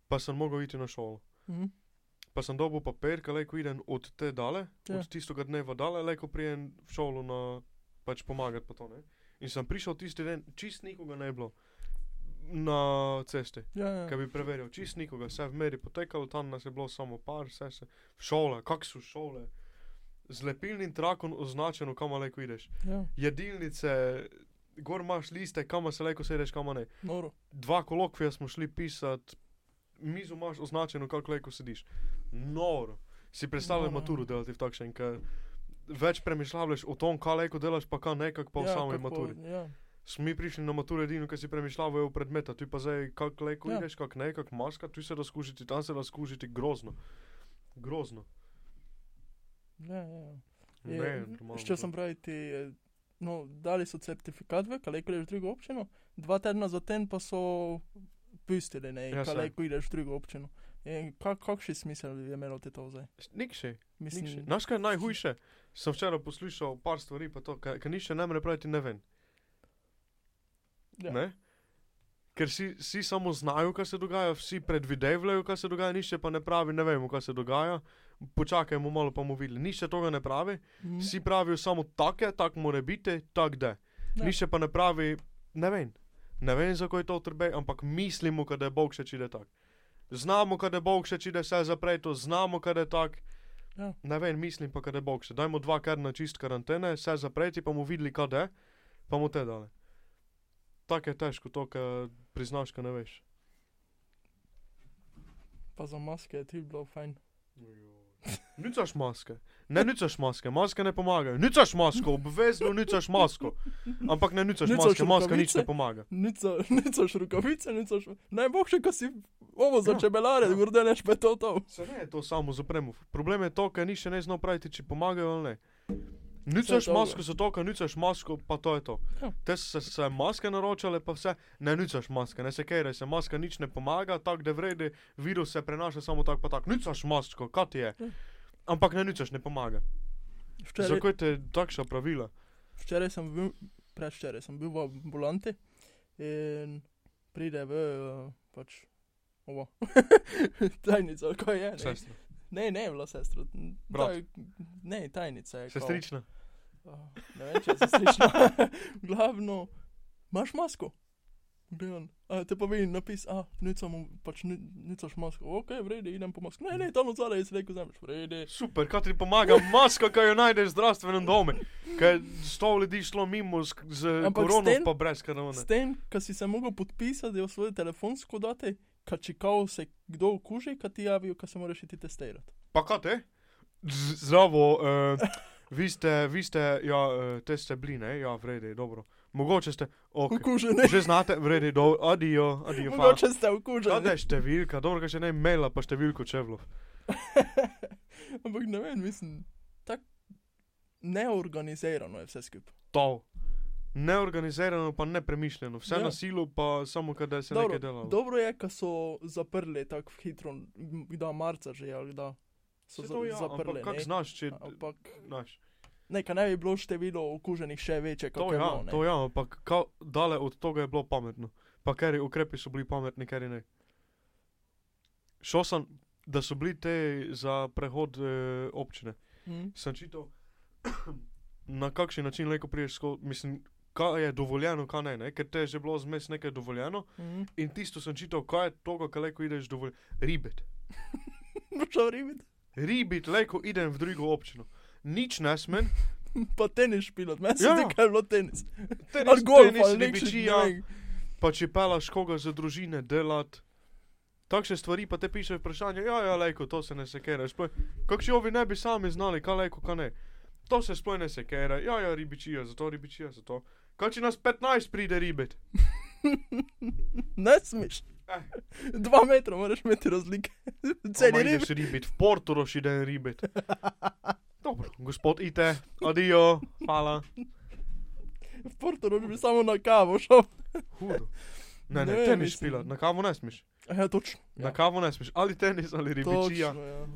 Speaker 2: pa sem mogel iti na šolo.
Speaker 1: Mhm.
Speaker 2: Pa sem dobil papir, ki lahko idem od te dale,
Speaker 1: Ja.
Speaker 2: od tistega dneva dale, lahko prijem v šolo na pač pomagati pa to. Ne? In sem prišel tisti dan, čist nikoga ne je bilo na cesti,
Speaker 1: Ja, ja.
Speaker 2: ki bi preveril, čist nikoga, vse v meri potekalo, tam nas je bilo samo par, vse se. Šole, kak so šole? Z lepilnim trakom označeno, kam lahko ideš.
Speaker 1: ja.
Speaker 2: Jedilnice, gor imaš liste, kam se lahko sedeš, kam ne.
Speaker 1: Noro.
Speaker 2: Dva kolokvija smo šli pisati, mizo imaš označeno, kako lahko sediš. Noro. Si predstavljaj
Speaker 1: Noro, ja.
Speaker 2: maturo delati v takšen, ker več premišljavaš o tom, kaj lahko delaš, pa kaj ne, kako pa v
Speaker 1: ja,
Speaker 2: sami maturi.
Speaker 1: Ja.
Speaker 2: Smo prišli na maturo edino, ker si premišljavajo v predmeta, tu pa zdaj, kako lahko
Speaker 1: Ja.
Speaker 2: ja. ideš, kako ne, kako maska, tu se da skušiti, tam se da skušiti, grozno. Grozno.
Speaker 1: Ja, ja.
Speaker 2: Ne,
Speaker 1: Je,
Speaker 2: normalno
Speaker 1: Če
Speaker 2: to.
Speaker 1: sem pravi, ti, eh, no, dali so certifikat, ve, kaj je v drugo občino, dva tedna zatem pa so pustili, ne,
Speaker 2: Ja,
Speaker 1: kaj ko ideš v drugo občino. In kak, kakšen smisel je imelo te to zdaj?
Speaker 2: Nik še.
Speaker 1: Mislim,
Speaker 2: Znaš kaj je najhujše? Sem včeraj poslušal par stvari, pa to, kar ni še ne more praviti, ne vem.
Speaker 1: ja.
Speaker 2: Ne? Ker vsi, vsi samo znajo, kaj se dogaja, vsi predvidevajo, kaj se dogaja, nišče pa ne pravi, ne vemo, kaj se dogaja. Počakajmo malo, pa bomo videli. Nišče tega ne pravi,
Speaker 1: Mhm.
Speaker 2: vsi pravijo samo take, tak mora biti, tak da.
Speaker 1: Ja.
Speaker 2: Nišče pa ne pravi, ne vem. Ne vem, zakaj to trbe, ampak mislimo, da je Bog še čide tak. Znamo, da je Bog še čide vse zapreto, znamo, da je tak.
Speaker 1: Ja.
Speaker 2: Ne vem, mislim pa, da je Bog še. Dajmo dva kar na čist karantene, vse zapreti, pa bomo videli, kaj je, pa bomo te dali. Tako je težko to, kar priznaš, kaj ne veš.
Speaker 1: Pa za maske je ti bilo fajn.
Speaker 2: Nicaš maske. Ne nicaš maske, maske ne pomagajo. Nicaš masko, obvezno nicaš masko. Ampak ne nicaš maske, maska nič
Speaker 1: rokavice?
Speaker 2: ne pomaga.
Speaker 1: Nica, nicaš rukavice, nicaš... Najboljše, ko si ovo za
Speaker 2: Ja.
Speaker 1: čebelare, gorde neš pa to to.
Speaker 2: Se ne to samo zapremo. Problem je to, ker ni še ne znal praviti, če pomagajo ali ne. Nicaš masko, zato ker nicaš masko, pa to je to.
Speaker 1: Ja.
Speaker 2: Te se, se maske naročale, pa vse, ne nicaš maske, ne se kere, se maska nič ne pomaga, tako da vredi, virus se prenaša samo tako pa tako. Nicaš masko, kaj ti je?
Speaker 1: Ja.
Speaker 2: Ampak ne nicaš, ne pomaga.
Speaker 1: Včeraj,
Speaker 2: Zakaj te takšna pravila?
Speaker 1: včeraj sem bil, predvčeraj sem bil v ambulanti in pride v, uh, pač, ovo, <laughs> tajnica, kaj je, ne? Ne, ne, bila sestra. Taj- Ne, tajnica je. kao- Uh, ne vem, če se slišiš. <laughs> Glavno, imaš masko? Gledam, a te pa vidim napis, a, nica mu, pač ni- nicaš masko. Ok, vredi, idem po masko. Ne, ne, tam od zadaj si rekel, zemljiš, vredi.
Speaker 2: Super, kaj ti pomaga, maska, ki jo najdeš v zdravstvenem domu. Ker sto ljudi šlo mimo z, z korono,
Speaker 1: tem-
Speaker 2: pa brez korone.
Speaker 1: S tem, ko si se mogel podpisati, v svoje telefonsko date, kad čekal se kdo okuži, kad ti javijo, kad se moraš iti testirati.
Speaker 2: Pa kaj te? Zdravo, uh, vi ste, vi ste, ja, uh, te ste bili, ne? Ja, vredi, dobro. Mogoče ste, ok.
Speaker 1: Okuženi.
Speaker 2: Že znate, vredi, do, adijo, adijo.
Speaker 1: Mogoče ste
Speaker 2: Kaj
Speaker 1: okuženi.
Speaker 2: je številka, dobro, kaj še ne maila, pa številko čevlov. <laughs>
Speaker 1: Ampak ne vem, mislim, tako neorganizirano je vse skupaj.
Speaker 2: To. Neorganizirano, pa nepremišljeno. Vse
Speaker 1: Ja.
Speaker 2: ja. na silu, pa samo, kadar se
Speaker 1: Dobro,
Speaker 2: nekaj dela.
Speaker 1: Dobro je, ko so zaprli tako hitro, da marca že, ali da so za,
Speaker 2: to ja,
Speaker 1: zaprli.
Speaker 2: ampak kako znaš, če,
Speaker 1: Ampak
Speaker 2: znaš.
Speaker 1: neka ne bi bilo število okuženih še večje, kot
Speaker 2: To ja,
Speaker 1: bilo. ne.
Speaker 2: to ja, ampak kao, dale od toga je bilo pametno. Pa ker ukrepi so bili pametni, ker ne. Šel sem, da so bili te za prehod e, občine.
Speaker 1: Hm?
Speaker 2: Sem čital, <clears throat> na kakšen način lahko priješ skozi, mislim, kaj je dovoljeno, kaj ne, ne? ker te je že bilo zmes nekaj dovoljeno.
Speaker 1: Hm?
Speaker 2: In tisto sem čital, kaj je toga, kaj lahko ideš dovoljeno. Ribet. <laughs>
Speaker 1: Boš šel ribiti?
Speaker 2: Ribet, lahko idem v drugo občino. Nič ne smem, <laughs>
Speaker 1: Pa tenis špilat, meni se
Speaker 2: Ja.
Speaker 1: zdi, da je bilo tenis.
Speaker 2: tenis,
Speaker 1: Ali golf,
Speaker 2: tenis,
Speaker 1: ali nek
Speaker 2: ribičija. pa če pelaš koga za družine delat. Takšne stvari pa te piše vprašanje, ja, ja, lejko, to se ne sekera. Sploh, kakšni ovi ne bi sami znali, kaj lejko, kaj ne. To se sploh ne sekera, ja, ja, ribičija, zato ribičija, zato. Kaj če nas 15 pride ribet? <laughs>
Speaker 1: Ne smeš. <laughs> Dva metra moraš imeti razlike. Celi
Speaker 2: Oma
Speaker 1: rib.
Speaker 2: ideš ribet, v Porto roš ide ribet. <laughs> Dobro, gospod, ite, adijo, hvala.
Speaker 1: V Portorožu bi samo na kavo šel.
Speaker 2: Hudo. Ne, ne,
Speaker 1: Ne,
Speaker 2: tenis špila, na kavo ne smeš.
Speaker 1: Ja, točno.
Speaker 2: Na kavo ne smeš, ali tenis, ali ribičija.
Speaker 1: Točno, ja.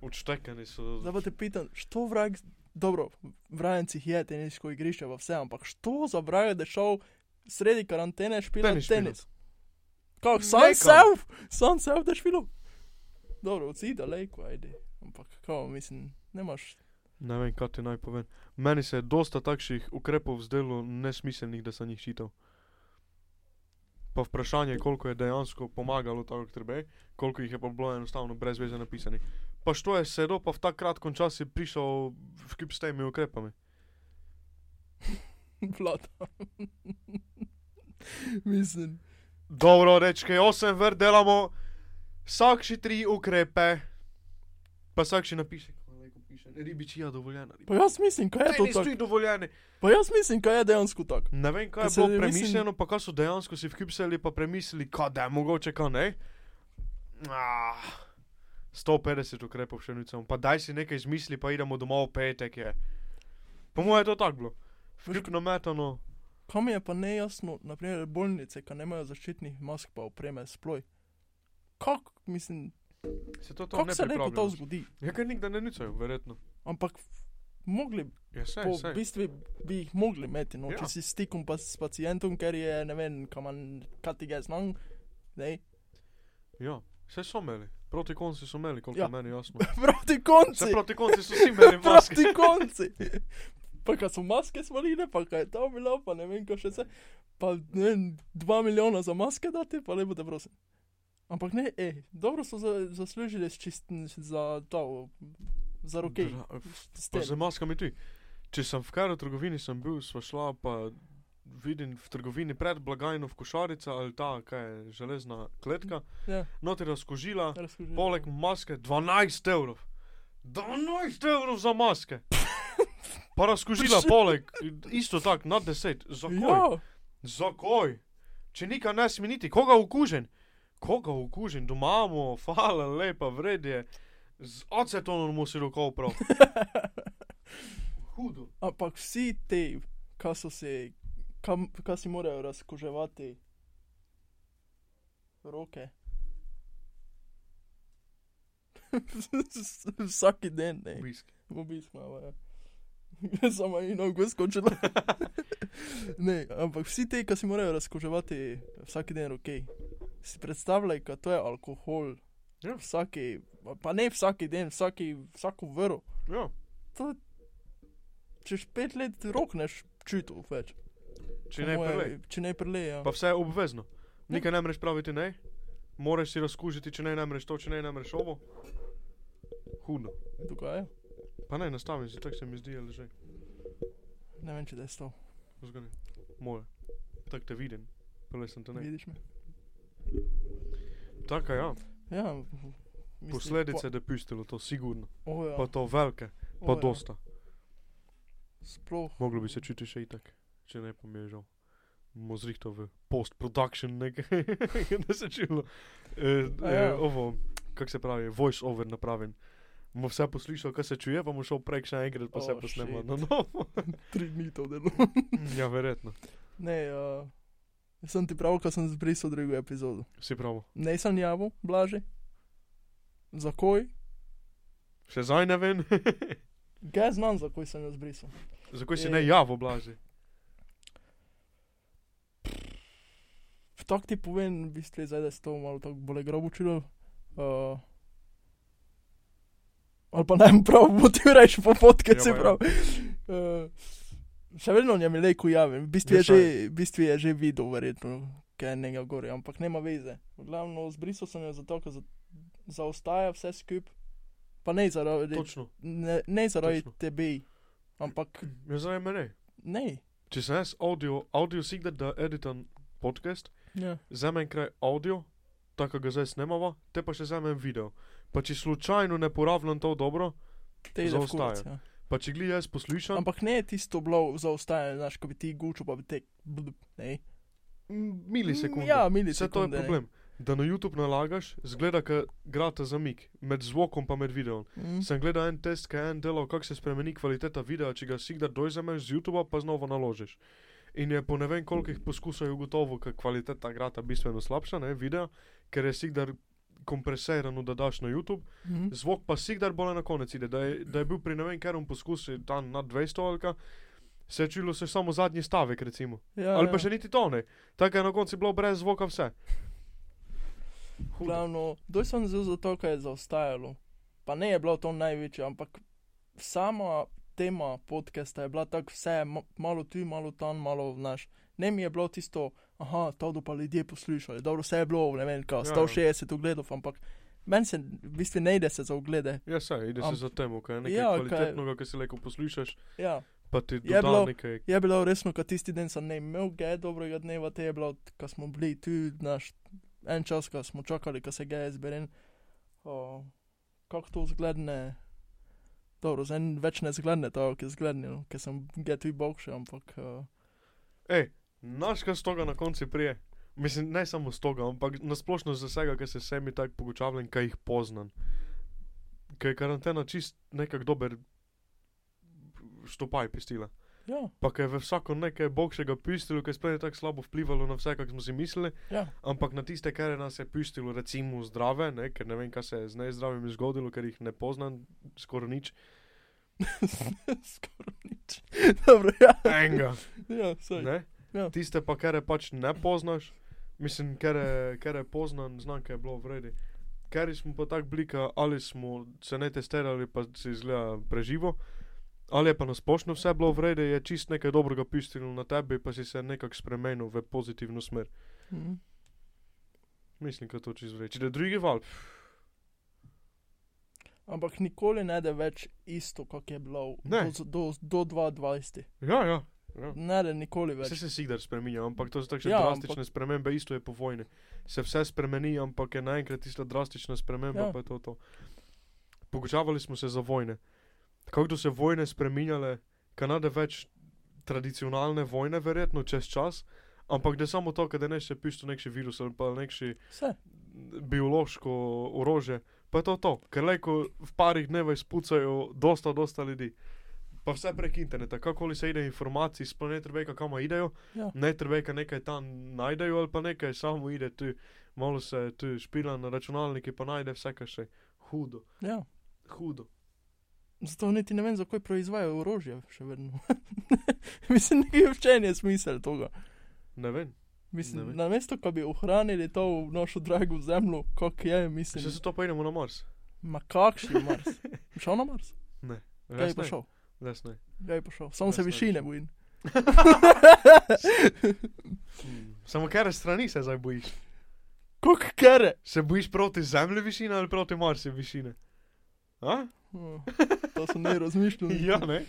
Speaker 2: Odštekani so.
Speaker 1: Zdaj pa te pitam, što vrag, dobro, v Rajencih je teniško igrišče, pa vse, ampak što za vrag, da šel sredi karantene špilati
Speaker 2: Tenis
Speaker 1: tenis? Kako, sam self, sam self da špilo? Dobro, odsi daleko, ajde. Ampak, kao, mislim, nemaš.
Speaker 2: Ne vem, kaj ti naj povem. Meni se je dosta takšnih ukrepov zdelo nesmiselnih, da sem jih čital. Pa vprašanje, koliko je dejansko pomagalo tako, kot treba, koliko jih je pa bilo enostavno brez veze napisanih. Pa što je sedel, pa v tak kratkem času prišel v kip s temi ukrepami. <laughs>
Speaker 1: Vlada. <laughs> mislim,
Speaker 2: Dobro, rečke, osem vrt delamo, vsak še tri ukrepe, pa vsak še napiše, piše, ribičija dovoljena.
Speaker 1: pa jaz mislim, kaj je to tako.
Speaker 2: tudi dovoljeni.
Speaker 1: Pa jaz mislim, kaj je dejansko tako.
Speaker 2: Ne vem, kaj
Speaker 1: Ker
Speaker 2: je bilo
Speaker 1: mislim-
Speaker 2: premišljeno, pa kaj so dejansko si vkipsali, pa premislili, kaj da je mogoče, kaj ne. Ah, 150 ukrepov še nicam, pa daj si nekaj izmisli, pa idemo domov v petek je. Po mojem je to tako bilo. Vkip nametano,
Speaker 1: Kam je pa nejasno, naprimer bolnice, ki nemajo zaščitnih mask pa opreme sploj. Kako, mislim,
Speaker 2: Se to, to
Speaker 1: kako
Speaker 2: ne
Speaker 1: se lepo to zgodi?
Speaker 2: Ja, ker nikdar ne nicajo, verjetno.
Speaker 1: Ampak mogli,
Speaker 2: Ja, sej,
Speaker 1: po
Speaker 2: sej.
Speaker 1: bistvu bi jih mogli imeti, no,
Speaker 2: Ja.
Speaker 1: če si stikom pa s pacijentom, ker je, ne vem, kam man, kaj ti ga znam, ne,
Speaker 2: Ja, vse so imeli. Proti konci so imeli, koliko
Speaker 1: Ja.
Speaker 2: meni jasno. <laughs>
Speaker 1: proti konci,
Speaker 2: Vse proti konci so vsi imeli <laughs> maske.
Speaker 1: proti konci. Pa kad so maske svalile, pa kaj je to bilo, pa ne vem, kaj še vse. Pa ne vem, dva milijona za maske dati, pa lepo te prosim. Ampak ne, ej, dobro so za, zaslužili s čistim za to, za roke.
Speaker 2: Dra- Pa
Speaker 1: tem.
Speaker 2: z maskami ti. Če sem v kar v trgovini sem bil, sva šla pa vidim v trgovini pred blagajno v košarica ali ta, kaj je, železna kletka,
Speaker 1: Ja,
Speaker 2: noter razkožila,
Speaker 1: razkužili.
Speaker 2: poleg maske 12 evrov. 12 evrov za maske. Pa razkožila poleg, isto tak, na 10. Zakaj?
Speaker 1: Ja,
Speaker 2: Zakaj? Če nikaj ne sme niti, koga okužen? Koga okužen? Doma imamo, hvala lepa, vredje. Z acetonom mu si roko prav. <laughs> Hudo.
Speaker 1: ampak vsi te, ki so se, kam- kaj si morajo razkoževati roke. <laughs> Vsak dan, ne.
Speaker 2: Obisk.
Speaker 1: Obisk imamo, ja. Samo eno go skočila. <laughs> ne, ampak vsi ti, ki si morajo razkoževati vsak dan roke, si predstavljaj, da to je alkohol.
Speaker 2: Ja.
Speaker 1: Vsaki, pa ne vsak dan, vsaki, vsako vero.
Speaker 2: Ja,
Speaker 1: To, čez pet let rok neš čutil več.
Speaker 2: če ne prelej.
Speaker 1: Če ne prelej, ja.
Speaker 2: Pa vse je obvezno. Nikaj ne moreš praviti ne. Moraš si razkužiti, če ne namreš to, če ne namreš ovo. Hudo.
Speaker 1: Dogaja.
Speaker 2: Pa ne, nastavim si, tako se mi zdi, ali že.
Speaker 1: Ne vem, če da je to.
Speaker 2: Zgodi. More. Tako te vidim. Prele sem te ne.
Speaker 1: Vidiš me?
Speaker 2: Taka ja.
Speaker 1: Ja. mislim,
Speaker 2: Posledice da pustilo to, sigurno.
Speaker 1: Po, o, ja,
Speaker 2: Pa to velike,
Speaker 1: o,
Speaker 2: pa
Speaker 1: ja.
Speaker 2: dosta.
Speaker 1: Sploh.
Speaker 2: Moglo bi se čuti še itak, če ne pa mi je žal. Bomo zrihto v post-production nekaj, <laughs> da se čulo. E,
Speaker 1: A
Speaker 2: e,
Speaker 1: ja.
Speaker 2: ovo, kak se pravi, voice over napravim. Bomo vse poslušali, kaj se čuje, pa bomo šel prek še enkrat, pa se
Speaker 1: Oh,
Speaker 2: posnemo
Speaker 1: shit.
Speaker 2: na novo. <laughs>
Speaker 1: Tri dni to delo. <laughs>
Speaker 2: ja, verjetno.
Speaker 1: ne, uh, sem ti prav, ko sem zbrisal drugo epizodo.
Speaker 2: Si pravo.
Speaker 1: Ne sem javil, blaže. Zakoj?
Speaker 2: Še zdaj ne vem, <laughs>
Speaker 1: Ga znam, zakoj sem jo zbrisal.
Speaker 2: zakaj si
Speaker 1: Je-
Speaker 2: ne javo blaži.
Speaker 1: Tako ti povem, v bistvu je zdaj, da se to malo tako bolj grobo čulo. Uh, ali pa naj prav motiviraš po podke,
Speaker 2: Ja,
Speaker 1: se
Speaker 2: ja.
Speaker 1: prav. Uh, še vedno njem je lejko javim, v bistvu
Speaker 2: Ja,
Speaker 1: je, že,
Speaker 2: saj.
Speaker 1: v bistvu je že videl, verjetno, kaj je njega gori, ampak nema veze. Glavno, zbrisal sem jo zato, ker za, zaostaja vse skup. Pa ne zaradi,
Speaker 2: Točno.
Speaker 1: ne, ne zaradi
Speaker 2: Točno.
Speaker 1: tebe, ampak
Speaker 2: Ja, zdaj me ne.
Speaker 1: ne.
Speaker 2: Če sem jaz audio, audio sigdat da editam podcast,
Speaker 1: Ja.
Speaker 2: vzamem kraj audio, tako ga zdaj snemava, te pa še vzamem video. Pa če slučajno ne porabljam to dobro,
Speaker 1: Te
Speaker 2: Zaostaja.
Speaker 1: ja.
Speaker 2: pa če gli jaz poslušam,
Speaker 1: Ampak ne je tisto bilo zaostajanje, znaš, ko bi ti gučil, pa bi te. Ne.
Speaker 2: m, milisekunde.
Speaker 1: Ja,
Speaker 2: Vse to je
Speaker 1: milisekunde. ne.
Speaker 2: problem. Da na YouTube nalagaš, zgleda, da grata zamik med zvokom pa med videom.
Speaker 1: Mm.
Speaker 2: Sem gledal en test, ki je en delal, kako se spremeni kvaliteta videa, če ga si kdaj dojzameš z YouTuba, pa znova naložiš. In je po ne vem kolikih poskusih ugotovil, da kvaliteta grata bistveno slabša, ne, videa, ker je si kdaj kompresirano, da daš na YouTube,
Speaker 1: Mm.
Speaker 2: zvok pa si kdaj bolj na konec ide. Da je, da je bil pri ne vem katerem poskusu tam na 200 ali kaj, se je čulo se samo zadnji stavek, recimo.
Speaker 1: Ja,
Speaker 2: ali pa
Speaker 1: ja.
Speaker 2: še niti to ne. Tako je na koncu bilo brez zvoka vse.
Speaker 1: Glavno, doj sem zelo zato, ker je zaostajalo. Pa ne je bilo to največje, ampak sama tema podcasta je bila tako vse, ma- malo tu, malo tam, malo znaš. Ne mi je bilo tisto, aha, to pa ljudje poslušali, dobro, vse je bilo, ne vem, kao,
Speaker 2: Ja, ja.
Speaker 1: 160 ogledov, ampak meni se v bistvu ne ide se za oglede.
Speaker 2: Ja, saj, ide se
Speaker 1: Am-
Speaker 2: za temo, kaj je nekaj
Speaker 1: Ja,
Speaker 2: ja,
Speaker 1: kaj-
Speaker 2: kvalitetnega, ki si lahko poslušaš,
Speaker 1: Ja,
Speaker 2: pa ti
Speaker 1: Je bilo-
Speaker 2: nekaj.
Speaker 1: je bilo resno, kad tisti dan sem ne imel ge dobrega dneva, te je bilo, ko smo bili tu, naš, en čas, ko smo čakali, ko se ge zberen. O, kako to zgledne, dobro, zdaj več ne zgledne to, ki je zglednil, ker sem ge tu bokše, ampak uh,
Speaker 2: Ej, naš kaj z toga na koncu prije. Mislim, ne samo z toga, ampak nasplošno z vsega, kar se vsemi tako pogučavljam, kaj jih poznam. Ker je karantena čist nekak dober štopaj pistila.
Speaker 1: Ja,
Speaker 2: pa ki je v vsako nekaj bogšega pustilo, ki je ne tako slabo vplivalo na vse, kak smo si mislili,
Speaker 1: ja.
Speaker 2: ampak na tiste, kar je nas je pustilo, recimo zdrave, ne, ker ne vem, kaj se je z nezdravimi zgodilo, ker jih ne poznam skoraj nič. <laughs>
Speaker 1: Skoraj nič. Dobro, ja.
Speaker 2: Enga.
Speaker 1: Ja, saj.
Speaker 2: Ne?
Speaker 1: Ja.
Speaker 2: Tiste pa, kar pač ne poznaš, mislim, ker je, poznan, znam, kaj je bilo vredi. Ker smo pa tako blika, ali smo se ne testirali, pa se izgleda preživo, ali je pa na splošno vse bilo vredi, je čist nekaj dobrega pustilo na tebi, pa si se nekako spremenil v pozitivno smer.
Speaker 1: Mhm.
Speaker 2: Mislim, da to čist vreči. Da je drugi val,
Speaker 1: Ampak nikoli ne da več isto, kot je bilo
Speaker 2: Ne.
Speaker 1: do, do, do 2020.
Speaker 2: ja, ja. Ja.
Speaker 1: Ne da nikoli
Speaker 2: Vse
Speaker 1: več.
Speaker 2: se sigdar spremenja, ampak to so takšne
Speaker 1: Ja,
Speaker 2: ja,
Speaker 1: ampak-
Speaker 2: drastične spremembe, isto je po vojni. Se vse spremeni, ampak je naenkrat tista drastična sprememba,
Speaker 1: Ja.
Speaker 2: pa je to to. Pogučavali smo se za vojne. Kako so se vojne spremenjale, Kanada več tradicionalne vojne, verjetno čez čas, ampak da samo to, da ne še pisto neki virus ali pa neki
Speaker 1: Vse.
Speaker 2: biološko orožje, pa je to to, ker lejko v parih dnevih spucajo dosta, dosta ljudi. Pa vse prek interneta, kakoli se ide informacij, sploh ne treba, kam idejo,
Speaker 1: Ja.
Speaker 2: ne treba, nekaj tam najdejo ali pa nekaj, samo ide tu, malo se tu špila na računalniki, pa najde vse, kar še hudo,
Speaker 1: Ja.
Speaker 2: hudo.
Speaker 1: Zato niti ne vem, zakaj proizvajajo orožje, še vedno. <laughs> Mislim, nekaj včenje smisel tega.
Speaker 2: Ne vem, Ne
Speaker 1: Mislim,
Speaker 2: vem.
Speaker 1: na mesto, ko bi ohranili to našo drago zemljo, kot je, mislim.
Speaker 2: če se to pa idemo na Mars.
Speaker 1: Ma kakšni Mars? Šel na Mars? Kaj je pa
Speaker 2: ne,
Speaker 1: šel?
Speaker 2: Res ne.
Speaker 1: Kaj je pa šel? Samo se
Speaker 2: ne
Speaker 1: višine bojim.
Speaker 2: Hmm. <laughs> Samo kere strani se zdaj bojiš?
Speaker 1: Kuk kere?
Speaker 2: Se bojiš proti zemlji višine ali proti Marsu višine? A?
Speaker 1: Oh, <laughs> to sem ne razmišljal. <laughs>
Speaker 2: Ja, ne.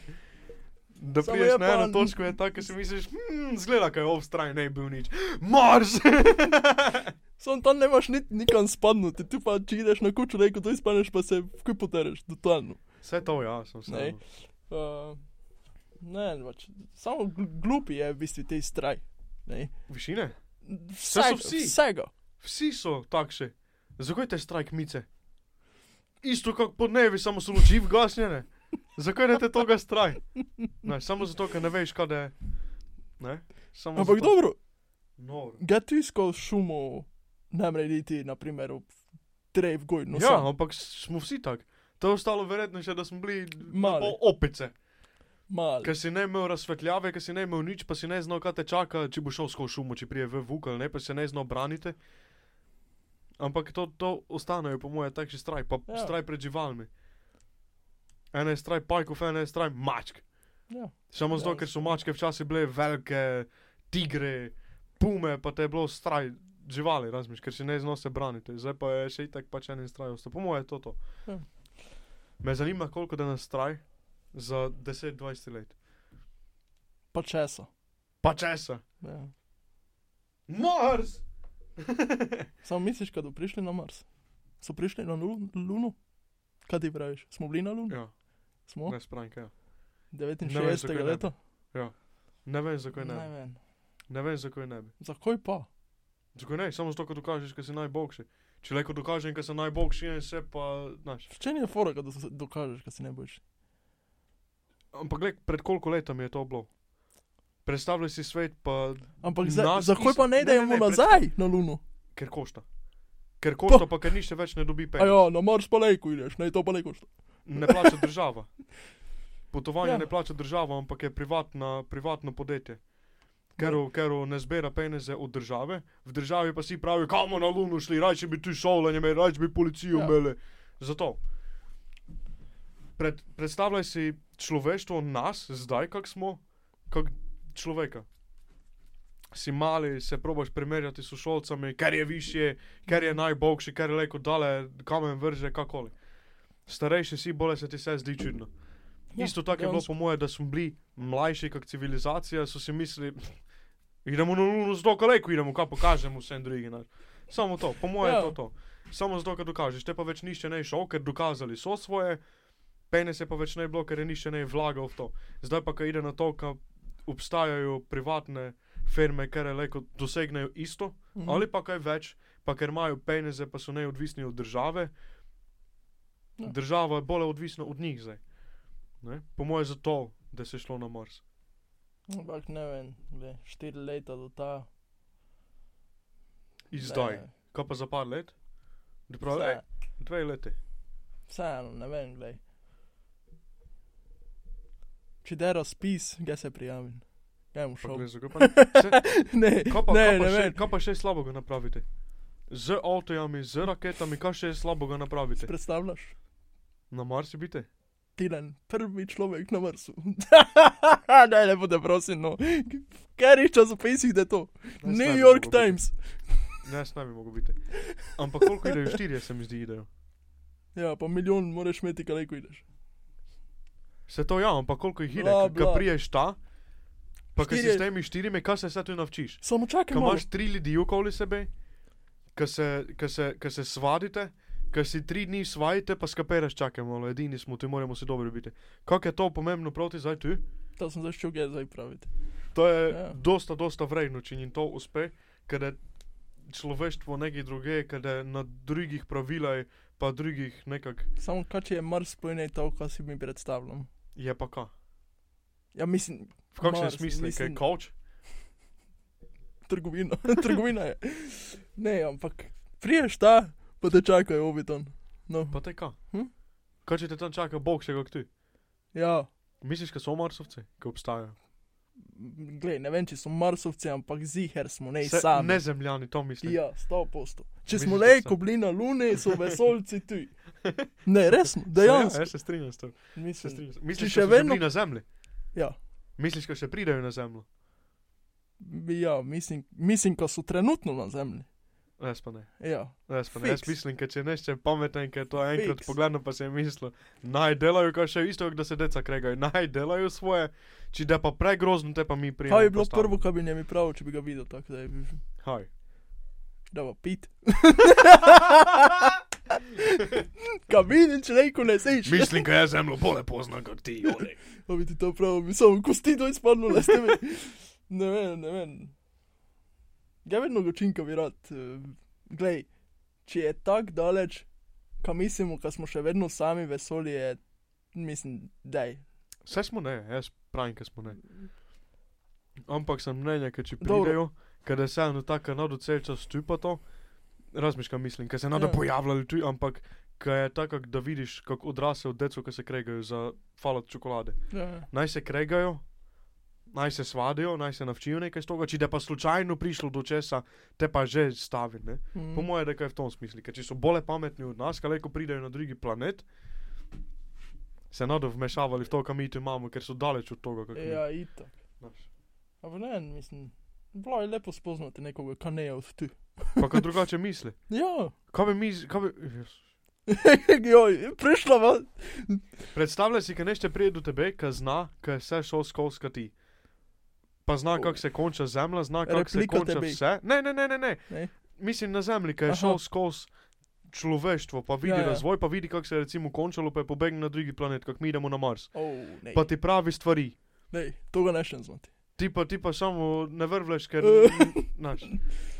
Speaker 2: Da priješ
Speaker 1: je
Speaker 2: na eno točko, je tako, da si misliš, hm, zgleda, kaj je obstraj, ne bi bil nič. Mars!
Speaker 1: Sam tam nemaš niti nikam spadnuti, ti pa če ideš na kuču, reko, to izpaneš, pa se vkuj potereš, totalno.
Speaker 2: Vse to, ja, sem se.
Speaker 1: Ne. Uh, ne, pač, samo gl- glupi je v bistvu te straj. Ne.
Speaker 2: Višine?
Speaker 1: Vsega,
Speaker 2: vsi.
Speaker 1: vsega.
Speaker 2: Vsi so takšni. Zakaj te strajk mice? Isto kot po dnevi, samo so luči vgasnjene. Zakaj ne te toga straj? Ne, samo zato, ker ne veš, kaj je. Ne? Samo
Speaker 1: Ampak
Speaker 2: zato.
Speaker 1: dobro, ga ti skozi šumo ne mrediti, naprimer, v drev goj, no
Speaker 2: ja,
Speaker 1: sam.
Speaker 2: ampak smo vsi tak. To je ostalo verjetno še, da smo bili malo opice.
Speaker 1: Mal.
Speaker 2: Ker si ne imel razsvetljave, ker si ne imel nič, pa si ne znal, kaj te čaka, če bo šel skozi šumo, če prije v vuk ali ne, pa si ne znal braniti. Ampak to, to ostanejo, po mojem, takšni straj, pa
Speaker 1: Ja.
Speaker 2: ja. straj pred živalmi. Ena je straj pajkov, ena je straj mačk.
Speaker 1: Ja.
Speaker 2: Samo
Speaker 1: Ja,
Speaker 2: zato, ker so mačke včasih bile velike, tigre, pume, pa te je bilo straj živali, razmiš, ker si ne znal se braniti. Zdaj pa je še itak pač en straj ostal. Po mojem je to to.
Speaker 1: Ja.
Speaker 2: Me zanima, koliko da nas straj za 10-20 let.
Speaker 1: Pa česa.
Speaker 2: Pa česa.
Speaker 1: Ja.
Speaker 2: Mars! <laughs>
Speaker 1: Samo misliš, kad bodo prišli na Mars? So prišli na Lu- Luno? Kaj ti praviš? Smo bili na Lunu?
Speaker 2: ja,
Speaker 1: Smo?
Speaker 2: ne spranka. Ja.
Speaker 1: 69.
Speaker 2: zakaj ne bi.
Speaker 1: leta?
Speaker 2: Ne vem, zakaj ne.
Speaker 1: Ne vem.
Speaker 2: Ne vem, zakaj ne bi.
Speaker 1: Zakaj pa?
Speaker 2: Zakaj ne? Samo zato, ker dokažeš, ker si najboljši. Če le ko dokažem, ker sem najboljši, in se pa, znaš.
Speaker 1: Čem je fora, da se dokažeš, da si boš?
Speaker 2: Ampak gled, pred koliko letami je to bilo? Predstavljaj si svet, pa
Speaker 1: Ampak za, zakaj
Speaker 2: niso-
Speaker 1: pa ne
Speaker 2: ne,
Speaker 1: idemo
Speaker 2: ne, pred-
Speaker 1: nazaj na Luno?
Speaker 2: ker košta. Ker košta, pa ker nišče več ne dobi penja.
Speaker 1: ja, na Mars pa lejko ideš, ne, to pa ne košta.
Speaker 2: Ne plača država. <laughs> Potovanje
Speaker 1: ja.
Speaker 2: ne plača država, ampak je privatna, privatno podjetje. Ker, ker ne zbira peneze od države, v državi pa si pravi, kamo na Luno šli, raje bi tu šolanje imeli, raje bi policijo
Speaker 1: Ja.
Speaker 2: imeli. Zato. Pred, predstavljaj si človeštvo nas, zdaj, kak smo, kak človeka. Si mali, se probaš primerjati s sošolcami, ker je višje, ker je najboljši, ker je leko dale, kamen vrže, kakoli. Starejši si, bolje se ti vse zdi čudno.
Speaker 1: Ja,
Speaker 2: Isto tako je bilo po moje, da smo bili mlajši kot civilizacija, so si mislili, idemo na luno z dokaleko, idemo, kaj pokažemo vsem drugim. Samo to, po moje
Speaker 1: Ja.
Speaker 2: to to. Samo zato, ker dokažeš, te pa več nišče ne je šel, ker dokazali so svoje, pene se pa več ne je bilo, ker je nišče ne je vlagal v to. Zdaj pa, ko ide na to, ko obstajajo privatne firme, ker leko dosegnejo isto,
Speaker 1: Mhm.
Speaker 2: ali pa kaj več, pa ker imajo peneze, pa so neodvisni od države.
Speaker 1: Ja.
Speaker 2: Država je bolj odvisna od njih zdaj. Ne? Po mojem, zato, da se je šlo na Mars.
Speaker 1: Ampak ne vem, glej, štiri leta do ta.
Speaker 2: In zdaj.
Speaker 1: ne,
Speaker 2: Kaj pa za par let? Prav,
Speaker 1: vse-
Speaker 2: ej, dve leti.
Speaker 1: Vseeno, ne vem, glej. Če da razpis, ga se prijavim. Bom
Speaker 2: Pa
Speaker 1: šel. <laughs>
Speaker 2: ne- Kaj pa,
Speaker 1: ne,
Speaker 2: kaj, pa
Speaker 1: ne
Speaker 2: še,
Speaker 1: vem.
Speaker 2: kaj pa še slabega napravite? Z avtojami, z raketami, kaj še slabega napravite?
Speaker 1: Predstavljaš?
Speaker 2: Na Marsu bite?
Speaker 1: Tilen, prvi človek na Marsu. ne, ne bude prosim, no. Ker je časopisih, da je to.
Speaker 2: Ne
Speaker 1: New York. Times.
Speaker 2: Ne, ne bi mogel biti. Ampak koliko idejo? Štirje se mi zdi idejo.
Speaker 1: Ja, pa milijon moraš imeti, kaj ko ideš.
Speaker 2: Se to ja, ampak koliko jih ide,
Speaker 1: Bla,
Speaker 2: ko priješ ta, pa kaj si s temi štirimi, kaj se vse tu navčiš?
Speaker 1: Samo čakaj,
Speaker 2: Ko imaš tri ljudi okoli sebe, ko se, se, se svadite, ko si tri dni svadite, pa skapereš, čakaj malo, edini smo, tu moramo se dobro biti. Kako je to pomembno proti zdaj tu?
Speaker 1: To sem začel ga zdaj praviti.
Speaker 2: To je
Speaker 1: Ja.
Speaker 2: dosta, dosta vredno, če jim to uspe, ker je človeštvo nekaj druge, ker je na drugih pravilaj, pa drugih nekak,
Speaker 1: Samo kaj če je Mars plene to, kar si mi predstavljam.
Speaker 2: je pa ka.
Speaker 1: Ja, mislim,
Speaker 2: V kakšnem smislu, kaj je
Speaker 1: mislim-
Speaker 2: coach?
Speaker 1: trgovina. <laughs> trgovina je. Ne, ampak priješ ta, pa te čakajo obiton. No,
Speaker 2: Pa te ka.
Speaker 1: Hm?
Speaker 2: Kaj če te tam čaka bog še kot ti?
Speaker 1: ja.
Speaker 2: Misliš, da so marsovci, ki obstajajo?
Speaker 1: Glej, ne vem, če so Marsovci, ampak ziher smo, ne
Speaker 2: Se-
Speaker 1: sami.
Speaker 2: Ne zemljani, to mislim.
Speaker 1: Ja, sto posto. Če
Speaker 2: Misliš,
Speaker 1: smo le, ko bili na Luni, so <laughs> vesolci tu. Ne, resno,
Speaker 2: Se- Ja,
Speaker 1: dejansko.
Speaker 2: jaz se strinjam s tem.
Speaker 1: Mislim.
Speaker 2: Misliš,
Speaker 1: še
Speaker 2: da so
Speaker 1: vedno-
Speaker 2: na zemlji?
Speaker 1: ja,
Speaker 2: Misliš, da še pridejo na zemljo?
Speaker 1: ja mislim, mislim, ko so trenutno na Zemlji.
Speaker 2: Jaz pa ne.
Speaker 1: Ja,
Speaker 2: Jaz, pa ne. jaz mislim, ker če nešče pameten, ker to enkrat
Speaker 1: Fiks.
Speaker 2: pogledam, pa se je mislil, naj delajo, kar še isto, da se deca kregajo, naj delajo svoje, če da pa pregrozno, te pa mi prijemo.
Speaker 1: kaj bi bilo prvo, kar bi njemi pravil, če bi ga videl tako, da je bi
Speaker 2: Haj.
Speaker 1: dava pit. <laughs> Kaj vidim, če reko ne seš.
Speaker 2: Mislim, da je zemljo bolje poznan kot ti.
Speaker 1: Pa bi ti to pravil, bi samo kosti to izpadlo, s temi. Ne vem, ne vem. Ja, vedno gočinka bi rad. eh, Glej, če je tako daleč, kam mislimo, ka smo še vedno sami vesolje, mislim, daj.
Speaker 2: Vse smo ne, jaz pravim, ker smo ne. Ampak sem mnenja, ker če pridejo, ker je vseeno tako nado cel čas tu pa to, razmišljam, mislim, ker se nado
Speaker 1: Ja.
Speaker 2: ja. pojavljali tu, ampak ker je tako, da vidiš, kako odrasel deco, ki se kregajo za falat čokolade.
Speaker 1: Ja,
Speaker 2: Naj se kregajo, naj se svadijo, naj se navčijo nekaj z toga, če da pa slučajno prišlo do česa, te pa že stavi, ne.
Speaker 1: mm.
Speaker 2: Po mojem, da je v tom smislu, ker če so bolj pametni od nas, kaj ko pridejo na drugi planet, se nado vmešavali v to, kam mi tu imamo, ker so daleč od toga, kako
Speaker 1: Ja, itak. Ampak ne, mislim, bilo je lepo spoznati nekoga, kar ne je od tu.
Speaker 2: Pa kaj drugače misli. <laughs>
Speaker 1: Ja,
Speaker 2: Kaj bi mi, kaj bi, <laughs>
Speaker 1: joj, prišla va.
Speaker 2: predstavljaj si, kaj nešte prije do tebe, kaj zna, kaj je vse šel skozi ti. Pa zna, kako se konča zemlja, zna, kako se konča
Speaker 1: tebi.
Speaker 2: vse. Ne, ne, ne, ne, ne.
Speaker 1: Ne?
Speaker 2: Mislim na zemlji, kaj je
Speaker 1: Aha.
Speaker 2: šel skozi človeštvo, pa vidi
Speaker 1: Ja,
Speaker 2: ja, razvoj, pa vidi, kako se je recimo končalo, pa je pobegnil na drugi planet, kako mi idemo na Mars.
Speaker 1: Oh, ne.
Speaker 2: Pa ti pravi stvari.
Speaker 1: Ne, to ga ne še znati.
Speaker 2: Ti pa, ti pa samo ne vrvleš, ker. <laughs> Znaš.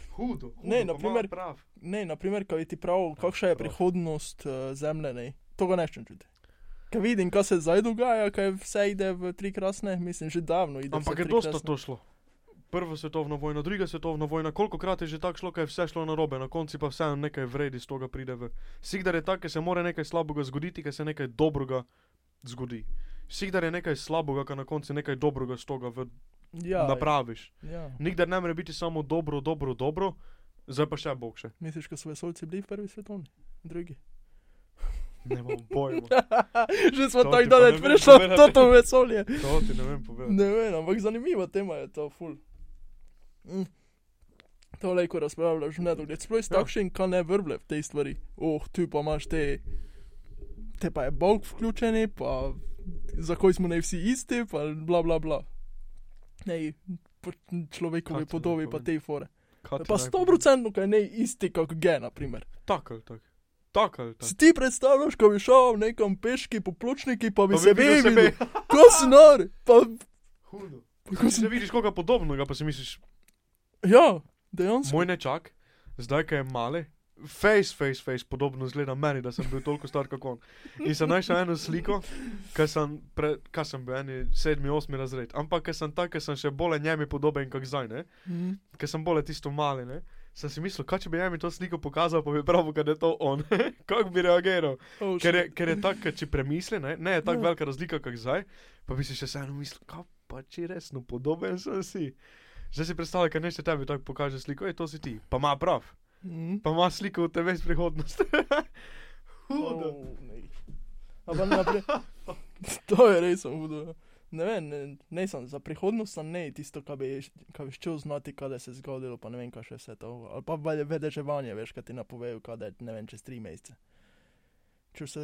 Speaker 2: Hudo, hudo.
Speaker 1: Ne,
Speaker 2: pa
Speaker 1: na primer-
Speaker 2: ima Prav.
Speaker 1: Ne, naprimer, kaj ti pravil, kakšna je
Speaker 2: prav.
Speaker 1: prihodnost uh, zemlje, ne. To ga ne še čuti. Kaj vidim, kaj se zdaj dogaja, kaj vse ide v tri krasne, mislim, že davno ide.
Speaker 2: Ampak je dosta to šlo. Prva svetovna vojna, druga svetovna vojna, koliko krat je že tako šlo, kaj je vse šlo na robe, na koncu pa vseeno nekaj vredi z toga pride v. Sigdar je tako, ker se mora nekaj slabega zgoditi, ker se nekaj dobrega zgodi. Sigdar je nekaj slabega, ker na koncu nekaj dobrega z toga v,
Speaker 1: Ja,
Speaker 2: napraviš.
Speaker 1: ja.
Speaker 2: Nikdar ne more biti samo dobro, dobro, dobro, zdaj pa še bog še.
Speaker 1: Misliš, da so vesolci bili prvi svetovni, drugi?
Speaker 2: Ne imam pojma. <laughs>
Speaker 1: že smo
Speaker 2: To
Speaker 1: tako daleč prišli v
Speaker 2: povedati.
Speaker 1: to vesolje.
Speaker 2: To ti ne vem povedati.
Speaker 1: Ne vem, ampak zanimiva tema je to, ful. Mm. To lejko razpravljaš, ne dolje. Sploh
Speaker 2: Ja.
Speaker 1: takšen, kaj ne vrble v tej stvari. Oh, tu pa imaš te, te pa je Bog vključeni, pa zakaj smo ne vsi isti, pa bla bla bla. Ne, po človekovi podobi pa te fore. Pa
Speaker 2: naj
Speaker 1: sto
Speaker 2: povem?
Speaker 1: procentno, kaj ne isti, kot ge, na primer.
Speaker 2: Tako tako. Tako ali tako.
Speaker 1: Si ti predstavljaš, ko bi šel nekam peški po pločniki, pa bi
Speaker 2: Pa
Speaker 1: se
Speaker 2: bi videl
Speaker 1: videl,
Speaker 2: sebe.
Speaker 1: ko si nor, pa,
Speaker 2: Hudo.
Speaker 1: pa ko si,
Speaker 2: si vidiš koga podobnega, pa si misliš,
Speaker 1: ja, dejansko.
Speaker 2: moj nečak, zdaj, ko je male, face, face, face, podobno zgleda meni, da sem bil toliko star kot on. In sem našel eno sliko, ki sem, pre, kaj sem bil, eni sedmi, osmi razred. Ampak, ker sem tak, ker sem še bolj njemi podoben kot zdaj, ne?
Speaker 1: Mhm.
Speaker 2: Ker sem bolj tisto mali, ne? Sem si mislil, kaj če bi njemi to sliko pokazal, pa bi prav, da je to on. <laughs> Kako bi reagiral?
Speaker 1: Oh,
Speaker 2: Ker je, ker je tako, če premisli, ne, ne je tako
Speaker 1: Ja.
Speaker 2: velika razlika kot zdaj, pa bi si še vseeno mislil, kaj pa če resno podoben sem si. Zdaj si predstavljaj, ker nešte tebi tako pokaže sliko, je to si ti, pa ima prav,
Speaker 1: Mhm.
Speaker 2: pa ima sliko v tebe iz prihodnosti. <laughs> Hudo.
Speaker 1: Oh, <laughs> to je res hudo. Ne vem, ne, ne sem za prihodnost, sem ne tisto, kar bi, kar bi šel znati, kaj se je zgodilo, pa ne vem, kaj še vse to. Ali pa ve- vedeževanje, veš, kaj ti napovejo, kaj je, ne vem, čez tri mesece. Če se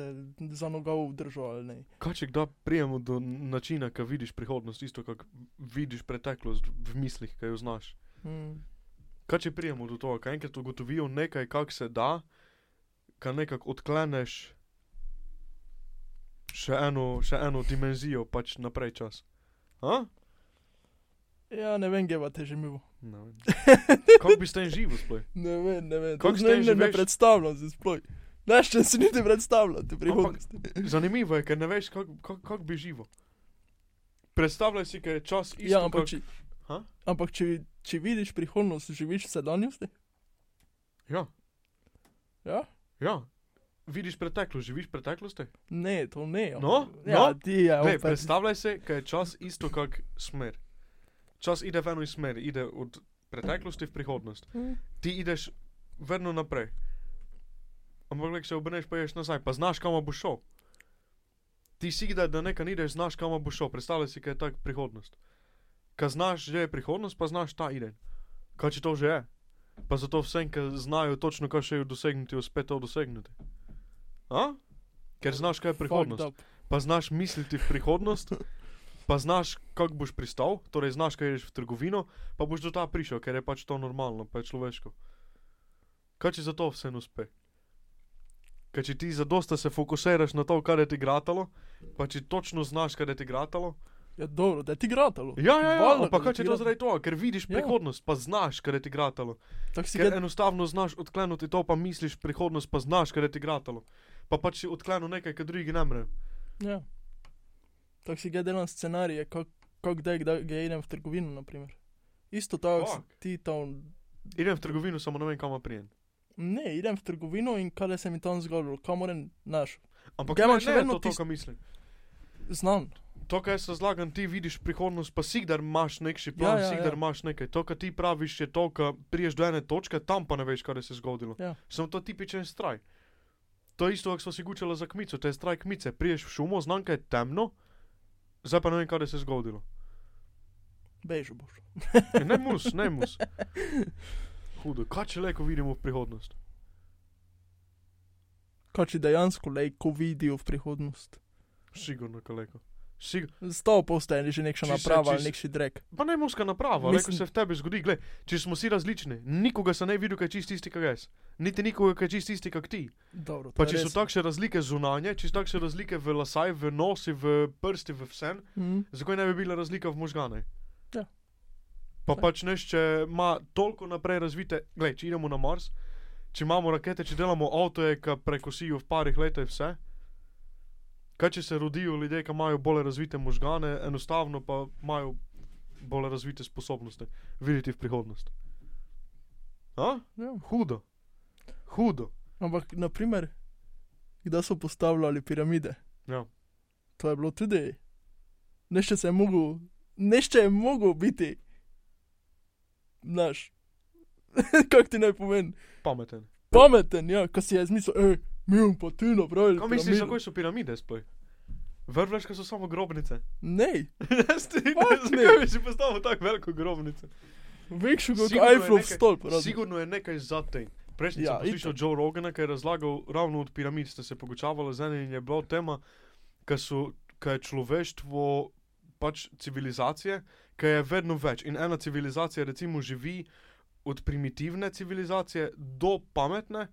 Speaker 1: za nogov držal ali ne.
Speaker 2: Kaj če kdaj prijemo do načina, ki vidiš prihodnost, isto kot vidiš preteklost v mislih, ki jo znaš.
Speaker 1: Hmm.
Speaker 2: Kaj če prijemo do tega, kaj enkrat ugotovijo nekaj, kak se da, kaj nekako odkleneš še eno, še eno dimenzijo, pač naprej čas. A?
Speaker 1: Ja, ne vem, geva te že mimo. <laughs>
Speaker 2: Kako bi s tem živel sploh?
Speaker 1: Ne vem, ne vem.
Speaker 2: Kako
Speaker 1: ne, ne, ne predstavljam si sploh. Znaš, če si niti predstavljam, ti prihodnosti.
Speaker 2: Zanimivo je, ker ne veš, kako kak, kak bi živel. Predstavljaj si, ker je čas isto.
Speaker 1: Ja, ampak,
Speaker 2: kak-
Speaker 1: če,
Speaker 2: Ha?
Speaker 1: ampak če, če vidiš prihodnost, živiš v sedanjosti?
Speaker 2: Ja,
Speaker 1: Ja?
Speaker 2: ja. Vidiš preteklost, živiš v preteklosti?
Speaker 1: Ne, to ne. ampak-
Speaker 2: No,
Speaker 1: ja,
Speaker 2: no.
Speaker 1: ti je
Speaker 2: Glej,
Speaker 1: opet.
Speaker 2: predstavljaj si, ker je čas isto kak smer. Čas ide v eno smer, ide od preteklosti v prihodnost.
Speaker 1: Hm.
Speaker 2: Ti ideš vedno naprej. Ampak, če se obrneš, pa ješ nazaj, pa znaš, kam boš šel. Ti si kdaj, da nekaj ideš, znaš, kam boš šel. Predstavljaj si, kaj je tak prihodnost. Kaj znaš, že je prihodnost, pa znaš ta iden. Kaj če to že je? Pa zato vsem, ki znajo točno, kaj še je dosegnuti, uspe to dosegnuti. A? Ker znaš, kaj je prihodnost. Pa znaš misliti v prihodnost, pa znaš, kako boš pristal, torej znaš, kaj ješ v trgovino, pa boš do ta prišel, ker je pač to normalno, pa je človeško. Kaj če za to vse ne uspe? Kaj če ti zadosta se fokusiraš na to, kar je ti gratalo, pa če točno znaš, kaj je ti gratalo.
Speaker 1: Ja, dobro, da je ti gratalo.
Speaker 2: Ja, ja, ja, ampak
Speaker 1: da
Speaker 2: kaj če to zaradi tega, ker vidiš
Speaker 1: Ja.
Speaker 2: prihodnost, pa znaš, kaj je ti gratalo. Ker
Speaker 1: ga
Speaker 2: enostavno znaš odklenuti to, pa misliš prihodnost, pa znaš, kaj je ti gratalo. Pa pač si odklenil nekaj, kar drugi ne mrejo.
Speaker 1: Ja. Tako si ga delam scenarije, kako kak kdaj, kdaj ga idem v trgovino, naprimer. Isto tako, ti to.
Speaker 2: Idem v trgovino, samo ne vem, kam prijem.
Speaker 1: Ne, idem v trgovino in kaj se mi tam zgodilo, kamor naš.
Speaker 2: Ampak
Speaker 1: Ga
Speaker 2: ne,
Speaker 1: imam še vedno
Speaker 2: to,
Speaker 1: tist-
Speaker 2: kar mislim.
Speaker 1: Znam.
Speaker 2: To, kar jaz razlagam, ti vidiš prihodnost, pa si kdaj imaš neki plan,
Speaker 1: Ja, ja,
Speaker 2: si
Speaker 1: ja.
Speaker 2: kdaj imaš nekaj. To, kar ti praviš, je to, kar priješ do ene točke, tam pa ne veš, kaj se je zgodilo.
Speaker 1: Ja.
Speaker 2: Samo to tipičen straj. To je isto, kot smo si gučali za kmico, to je straj kmice. Priješ v šumo, znam, kaj je temno, zdaj pa ne vem, kaj se je zgodilo.
Speaker 1: Bežo boš.
Speaker 2: Ja, Ne mus, ne mus. Hudo, kaj če le, ko vidimo v prihodnost?
Speaker 1: Kaj če dejansko lejko vidijo v prihodnost.
Speaker 2: Sigurno, kaleko.
Speaker 1: Sto postaje že nekša
Speaker 2: Če se-
Speaker 1: naprava ali
Speaker 2: se-
Speaker 1: nekši drek.
Speaker 2: Pa ne muska naprava,
Speaker 1: Mislim-
Speaker 2: Mislim... se v tebi zgodi. Gled, če smo vsi različni, nikoga se ne vidi, kaj je čist isti, kot jaz. Niti nikoga, kaj je čist isti, kot ti.
Speaker 1: Dobro,
Speaker 2: Pa
Speaker 1: je
Speaker 2: če so
Speaker 1: res.
Speaker 2: takšne razlike zunanje, če so takšne razlike v lasaj, v nosi, v prsti, v vsem,
Speaker 1: Mhm.
Speaker 2: zakaj ne bi bila razlika v možgane?
Speaker 1: Ja.
Speaker 2: Pa
Speaker 1: Saj.
Speaker 2: pač neš, če ima toliko naprej razvite, gled, če idemo na Mars, če imamo rakete, če delamo avtoje, ki prekosijo v parih letih vse. Kaj če se rodijo ljudje, ki imajo bolj razvite možgane, enostavno pa imajo bolj razvite sposobnosti videti v prihodnost. A?
Speaker 1: Ja.
Speaker 2: Hudo. Hudo.
Speaker 1: Ampak, naprimer, kdaj so postavljali piramide?
Speaker 2: Ja.
Speaker 1: To je bilo tudi. Nešče se je mogel, nešče je mogel biti. Znaš, <laughs> kako ti naj pomeni?
Speaker 2: Pameten.
Speaker 1: Pameten, ja, ko si je zmislil, hej, mi bomo pa ti napravili.
Speaker 2: Kaj misliš,
Speaker 1: piramido."
Speaker 2: kako so piramide sploh? Vrvleš, ko so samo grobnice.
Speaker 1: Ne, <laughs>
Speaker 2: ne zakaj bi si postavil tako veliko grobnico.
Speaker 1: večji kot
Speaker 2: Sigurno je
Speaker 1: Eiffelov stolp.
Speaker 2: Sigurno je nekaj za tem. Prejšnji
Speaker 1: Ja,
Speaker 2: sem poslušal Joe Rogana, ki je razlagal ravno od piramid, ste se pogočavali z enim in je bila tema, ki ki je človeštvo pač civilizacije, ki je vedno več. In ena civilizacija recimo živi od primitivne civilizacije do pametne.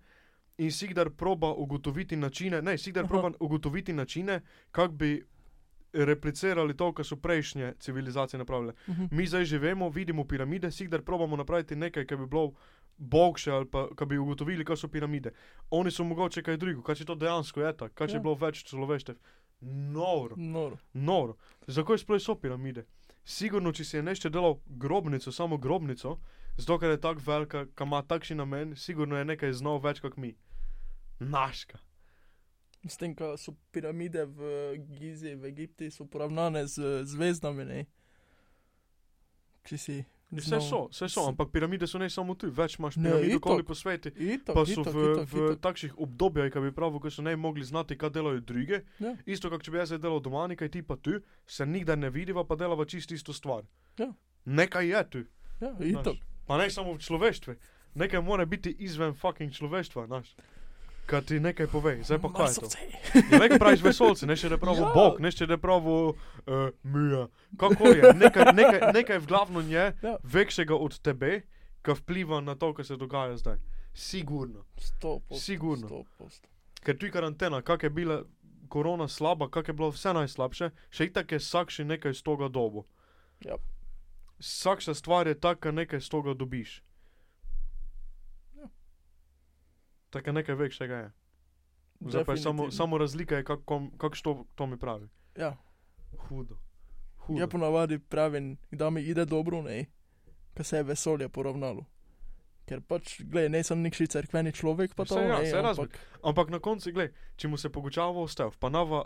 Speaker 2: In si kdar proba ugotoviti načine, ne, si
Speaker 1: Aha.
Speaker 2: proba ugotoviti načine, kako bi replicirali to, kar so prejšnje civilizacije napravile.
Speaker 1: Mhm.
Speaker 2: Mi zdaj že vemo, vidimo piramide, sikdar probamo napraviti nekaj, kar bi bilo bogše ali pa kar bi ugotovili, kaj so piramide. Oni so mogoče kaj drugega, kaj če to dejansko je tako, kaj če
Speaker 1: Ja.
Speaker 2: je bilo več človeštv. Noro,
Speaker 1: Noro.
Speaker 2: noro. Zakaj sploh so piramide? Sigurno, če si je nešto delal grobnico, samo grobnico, zato ker je tako velika, ki ima takšen namen, sigurno je nekaj znal več kot mi. Naška.
Speaker 1: S tem, ko so piramide v Gizi, v Egipti, so poravnane z zvezdami, ne. Če si.
Speaker 2: Vse so, vse so, ampak piramide so ne samo tu, več imaš
Speaker 1: Ne,
Speaker 2: piramid
Speaker 1: itak.
Speaker 2: okoli po svetu. Pa so
Speaker 1: itak,
Speaker 2: v,
Speaker 1: itak,
Speaker 2: v
Speaker 1: itak.
Speaker 2: takšnih obdobjih, ki bi pravil, ko so ne mogli znati, kaj delajo druge.
Speaker 1: Ja.
Speaker 2: Isto, kot če bi jaz zdaj delal doma, nekaj ti pa tu, se nikdar ne vidiva, pa delava čisto isto stvar.
Speaker 1: Ja.
Speaker 2: Nekaj je tu.
Speaker 1: Ja,
Speaker 2: znaš. Pa ne samo v človeštvu, nekaj mora biti izven fucking človeštva, znaš. Kaj ti nekaj pove, zdaj pa kaj je to? Ja, nekaj praviš vesolci, ne še da pravo
Speaker 1: Ja.
Speaker 2: Bog, ne še da pravo uh, Mija. Kako je? Nekaj, nekaj, nekaj v glavnem je
Speaker 1: Ja.
Speaker 2: večjega od tebe, ki vpliva na to, kar se dogaja zdaj. Sigurno.
Speaker 1: Sto posto.
Speaker 2: Sigurno.
Speaker 1: Sto posto.
Speaker 2: Ker tu je karantena, kak je bila korona slaba, kak je bilo vse najslabše, še itak je vsak še nekaj z toga dobo.
Speaker 1: Ja.
Speaker 2: Vsakša stvar je taka, nekaj z toga dobiš.
Speaker 1: Ja.
Speaker 2: Tako nekaj večjega je. Zdaj pa je samo, samo razlika, je, kak, kom- kak što to mi pravi.
Speaker 1: Ja.
Speaker 2: Hudo. Hudo.
Speaker 1: Ja, ponavadi pravim, da mi ide dobro, ne, ko se je vesolje poravnalo. Ker pač, gledaj, nisem nikši cerkveni človek, pa to
Speaker 2: Saj ja,
Speaker 1: ne,
Speaker 2: razumem.
Speaker 1: ampak,
Speaker 2: Ampak na koncu, gled, če mu se pogučava ostav, pa nava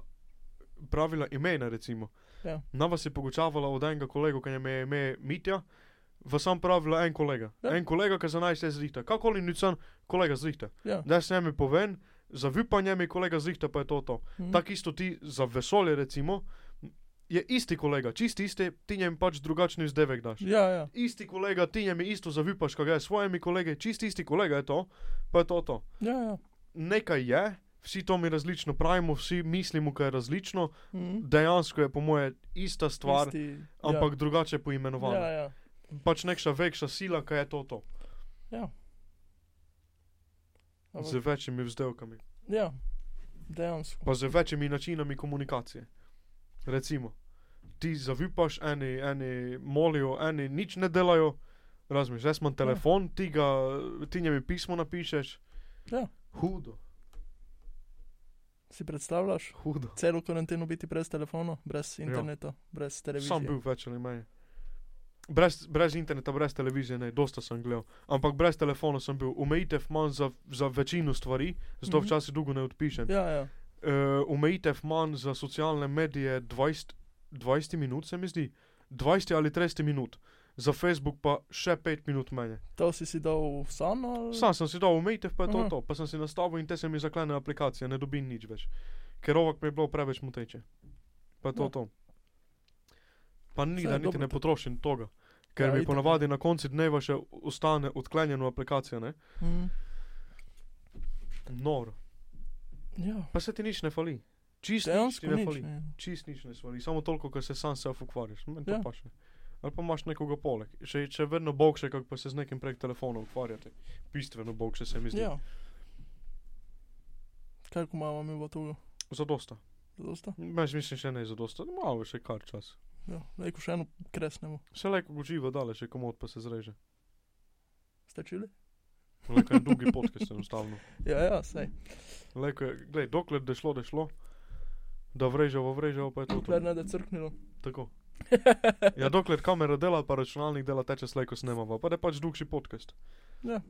Speaker 2: pravila imena, recimo.
Speaker 1: Ja.
Speaker 2: Nava se pogučavala od enega kolega, ki je ime Mitja, v sam pravila en kolega.
Speaker 1: Ja.
Speaker 2: Ja. En kolega, ki za naj se zrihta. Kakoli ni sam kolega zrihta.
Speaker 1: ja.
Speaker 2: Da se mi povem, za vipanje mi kolega zrihta, pa je to to.
Speaker 1: Mhm.
Speaker 2: Tako isto ti za vesolje, recimo, je isti kolega, čisti isti, ti njem pač drugačni vzdevek daš.
Speaker 1: Ja, ja.
Speaker 2: Isti kolega, ti njem isto zavipaš, kaj je s svojimi kolegi, čisti isti kolega je to, pa je to to
Speaker 1: Ja, ja.
Speaker 2: nekaj je, vsi to mi različno pravimo, vsi mislimo, da je različno,
Speaker 1: Mhm.
Speaker 2: dejansko je po moje ista stvar, Isti,
Speaker 1: Isti,
Speaker 2: ampak ja. drugače poimenovana.
Speaker 1: Ja, ja.
Speaker 2: Pač nekša večja sila, kaj je to to.
Speaker 1: ja. Ampak,
Speaker 2: Z večjimi vzdevkami,
Speaker 1: ja, dejansko.
Speaker 2: pa z večjimi načinami komunikacije. Recimo, ti zavipaš, eni, eni molijo, eni nič ne delajo. Razumeš, jaz imam telefon, ti ga, ti njemi pismo napišeš.
Speaker 1: Ja.
Speaker 2: Hudo,
Speaker 1: Si predstavljaš
Speaker 2: hudo.
Speaker 1: celo karanteno biti brez telefona, brez interneta, ja. brez televizije?
Speaker 2: Sam bil več ali manj. Brez, brez interneta, brez televizije, ne, dosta sem gledal. Ampak brez telefona sem bil. Omejitev manj za, za večino stvari, zato
Speaker 1: Mhm.
Speaker 2: včasih dolgo ne odpišem.
Speaker 1: Ja, ja.
Speaker 2: Uh, omejitev manj za socialne medije 20, 20 minut, se mi zdi. 20 ali 30 minut. Za Facebook pa še 5 minut menje.
Speaker 1: To si si dal sam ali?
Speaker 2: Sam sem si dal omejitev, pa je to
Speaker 1: Aha.
Speaker 2: to. Pa sem si nastavil in te se mi zaklene aplikacija, ne dobim nič več. Ker ovak mi je bilo preveč moteče. Pa je to
Speaker 1: Ja.
Speaker 2: to. Pa nikdar niti ne potrošim toga. Ker
Speaker 1: Ja,
Speaker 2: mi
Speaker 1: itak.
Speaker 2: ponavadi na koncu dneva še ostane odklenjena aplikacija, ne?
Speaker 1: Mhm.
Speaker 2: Noro.
Speaker 1: Ja,
Speaker 2: Pa se ti nič ne fali. Čist nič
Speaker 1: dejansko
Speaker 2: ne
Speaker 1: nič.
Speaker 2: fali.
Speaker 1: Ne.
Speaker 2: Čist nič ne fali. Samo toliko, ker se sam self ukvarjaš. Meni to
Speaker 1: Ja.
Speaker 2: paše. Ali pa imaš nekoga poleg. Še, še vedno bogše, kako pa se z nekim prek telefona ukvarjate. Bistveno bogše se mi zdi.
Speaker 1: Ja. Kaj ko imamo mi v toga?
Speaker 2: Zadosta.
Speaker 1: Zadosta?
Speaker 2: Meš mislim še ne zadosta. Malo še kar čas.
Speaker 1: Ja, neko še eno kresnemo.
Speaker 2: Vse leko uživa dale, še komod pa se zreže.
Speaker 1: Ste čuli?
Speaker 2: Leko je dolgi podcast enostavno. <laughs>
Speaker 1: Ja, ja, sej.
Speaker 2: Leko je, glej, dokler da šlo, da šlo. Da vreževo, vreževo, pa je to. to.
Speaker 1: Dokler ne da crknilo.
Speaker 2: Tako. <laughs> Ja, dokler kamera dela, pa računalnik dela, teče slejko snemava, pa da je pač dolgši podcast.
Speaker 1: Ja.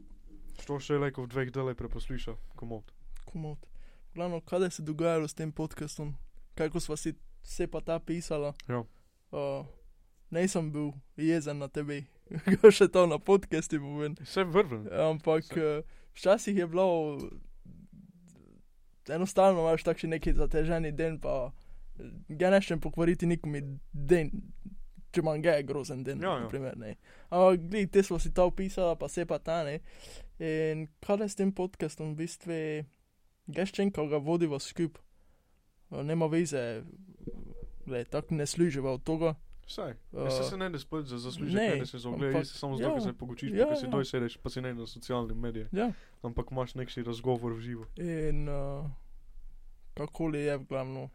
Speaker 2: Što še lejko v dveh delaj preposluša, komod.
Speaker 1: Komod. Glavno, kaj se je dogajalo s tem podcastom? Kako sva si se pa ta pisala?
Speaker 2: Ja.
Speaker 1: Uh, nisem bil jezen na tebi, <laughs> še to na podcastu povem.
Speaker 2: Vse vrven.
Speaker 1: Ampak uh, včasih je bilo enostavno, imaš takšen neki zateženi den, pa ga neščem pokvariti nikomi den. Če imam ga, je grozen den,
Speaker 2: Ja, ja.
Speaker 1: naprimer, ne. Ampak, glej, te smo si to opisala, pa se pa ta, ne. In kaj je s tem podcastom, v bistvu, geščen, ko ga vodiva skup, Eh, nema veze, glej, tako ne služiva od toga.
Speaker 2: Vsaj.
Speaker 1: Uh,
Speaker 2: Uh, se ne da sploh za zaslužek,
Speaker 1: ne,
Speaker 2: ne da se zogleda,
Speaker 1: ampak-
Speaker 2: se samo
Speaker 1: ja,
Speaker 2: zato, ker se pogučiš,
Speaker 1: ja,
Speaker 2: pa si
Speaker 1: ja.
Speaker 2: doj sedeš, pa si ne na socialnih medijih.
Speaker 1: Ja.
Speaker 2: Ampak imaš neki razgovor v živo.
Speaker 1: In uh, kakoli je v glavno,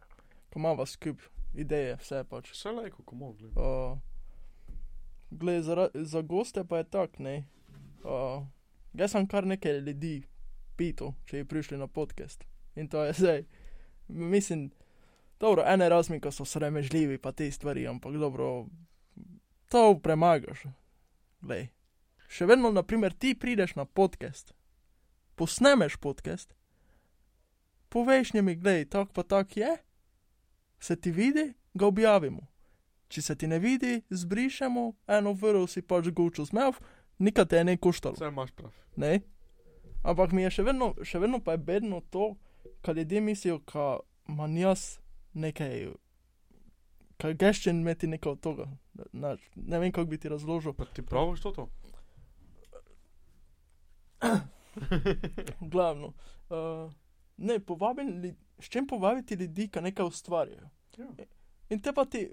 Speaker 1: ko imamo skup ideje, vse pač.
Speaker 2: Vse lajko, ko mogli.
Speaker 1: Uh, Glede, za, ra- za goste pa je tak, ne. Uh, jaz sem kar nekaj ljudi pital, če je prišli na podcast. In to je zdaj. Mislim, dobro, ene razmika so sramežljivi, pa te stvari, ampak dobro, to premagaš. Glej. Še vedno, naprimer, ti prideš na podcast, posnemeš podcast, poveš njemi, gledaj, tak pa tak je, se ti vidi, ga objavimo. Če se ti ne vidi, zbrišemo, eno vrlo si pač gučo zmev, nikaj te ne koštalo.
Speaker 2: Vse imaš prav.
Speaker 1: Ne? Ampak mi je še vedno, še vedno pa je bedno to, kar ljudje mislijo, da manj jaz nekaj, kar geščen imeti nekaj od tega. Ne, ne vem, kako bi ti razložil.
Speaker 2: Pa ti praviš to? to? <coughs>
Speaker 1: Glavno. Uh, ne, li, s čim povabiti ljudi, ki nekaj ustvarjajo.
Speaker 2: Ja.
Speaker 1: In te pa ti,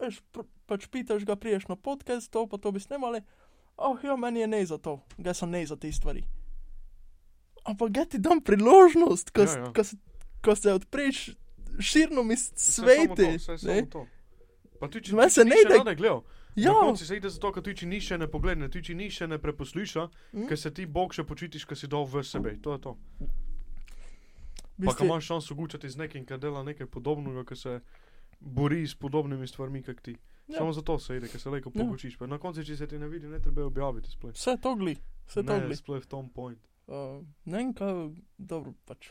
Speaker 1: veš, pr, pač pitaš ga, priješ na podcast, to pa to bi snemali. Oh, ja, meni je ne za to, ga sem ne za te stvari. Ampak ga ti dam priložnost, ko,
Speaker 2: Ja,
Speaker 1: ja, ko, se- ko se odpreš širno
Speaker 2: to. Pa ti, če
Speaker 1: se ne ide-
Speaker 2: ne gledal.
Speaker 1: Ja,
Speaker 2: Na koncu se ide zato, ker ti če nišče ne pogleda, ti če nišče ne preposluša,
Speaker 1: Mm.
Speaker 2: ker se ti bog še počutiš, ker si dal v sebe. To je to.
Speaker 1: v
Speaker 2: Pa
Speaker 1: bistvu-
Speaker 2: imaš šanso gučati z nekim, ki dela nekaj podobnega, ki se bori s podobnimi stvarmi, kot ti.
Speaker 1: Ja.
Speaker 2: Samo zato se ide, ker se lepo
Speaker 1: Ja.
Speaker 2: pogučiš. Pa na koncu, če se ti ne vidi, ne treba objaviti sploh.
Speaker 1: Vse to gli, vse to gli.
Speaker 2: sploh v tom point.
Speaker 1: Uh, ne vem, kaj, dobro, pač.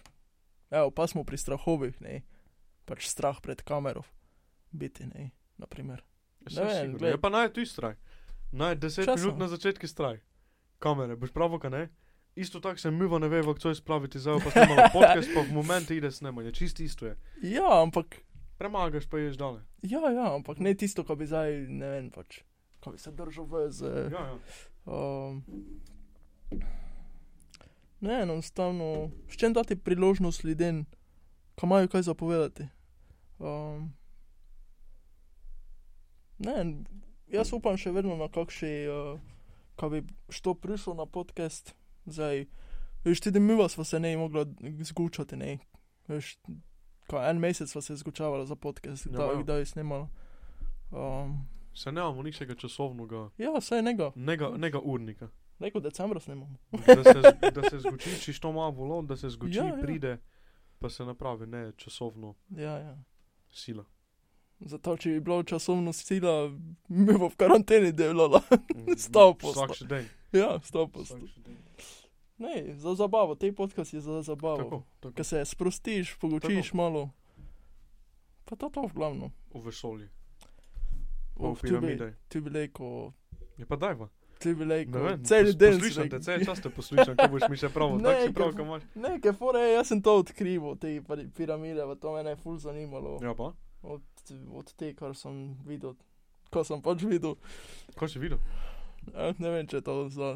Speaker 1: Evo, pa smo pri strahovih, ne. Pač strah pred kamero. Biti, ne, naprimer.
Speaker 2: Ja,
Speaker 1: Ne vem, glej.
Speaker 2: Je pa naj tu straj. Naj 10
Speaker 1: Časa.
Speaker 2: minut na začetku straj. Kamere, boš pravo, kaj ne? Isto tako se mi ne ve, kako je spraviti zdaj, pa snemamo podcast, pa v momentu ide snemanje, čisto isto je.
Speaker 1: Ja, ampak,
Speaker 2: Premagaš pa ješ dale.
Speaker 1: ja, ja, ampak ne tisto, kar bi zdaj, ne vem, pač. Ko bi se držal v z.
Speaker 2: Ja, ja.
Speaker 1: Um, ne, enostavno, s čem dati priložnost ljudem, ki imajo kaj zapovedati. Um, ne, jaz upam še vedno na kakšni, uh, ki bi što prišel na podcast, zdaj, veš, tudi mi vas se ne mogla zgučati, ne, veš, ko en mesec sva se zgučavala za podcast,
Speaker 2: Ja,
Speaker 1: da,
Speaker 2: ja.
Speaker 1: kdaj je snimala. Um,
Speaker 2: Se ne imamo ničega časovnega,
Speaker 1: ja, saj nega,
Speaker 2: nega, nega urnika.
Speaker 1: neko decembra snimamo.
Speaker 2: Da se, da se zguči, <laughs> če to ima volo, da se zguči,
Speaker 1: Ja,
Speaker 2: ja,
Speaker 1: ja.
Speaker 2: Pa se napravi, ne časovno
Speaker 1: Ja, ja.
Speaker 2: sila.
Speaker 1: Zato, če bi bilo časovno sila, bo v karanteni delala.
Speaker 2: Mm, <laughs>
Speaker 1: Sto posto.
Speaker 2: Vsak še dan.
Speaker 1: ja, sto posto. Ne, za zabavo, te podcast je za zabavo.
Speaker 2: Tako, tako.
Speaker 1: Ker se sprostiš, pogočiš
Speaker 2: Tako.
Speaker 1: malo. Pa to to v glavno.
Speaker 2: V vesolje. V
Speaker 1: bi,
Speaker 2: piramide.
Speaker 1: tu bi rekel,
Speaker 2: Je pa dajva.
Speaker 1: Tu bi rekel, cel dan.
Speaker 2: Poslušam te, cel čas te poslušam, ko boš mi še prav,
Speaker 1: Ne,
Speaker 2: prav, ko imaš.
Speaker 1: Ne, ker fore, jaz sem to odkrival, te pir- piramide, to me je ful zanimalo.
Speaker 2: Ja pa,
Speaker 1: Od, od te, kar sem videl, ko sem pač videl.
Speaker 2: kaj si videl?
Speaker 1: Eh, ne vem, če je to za,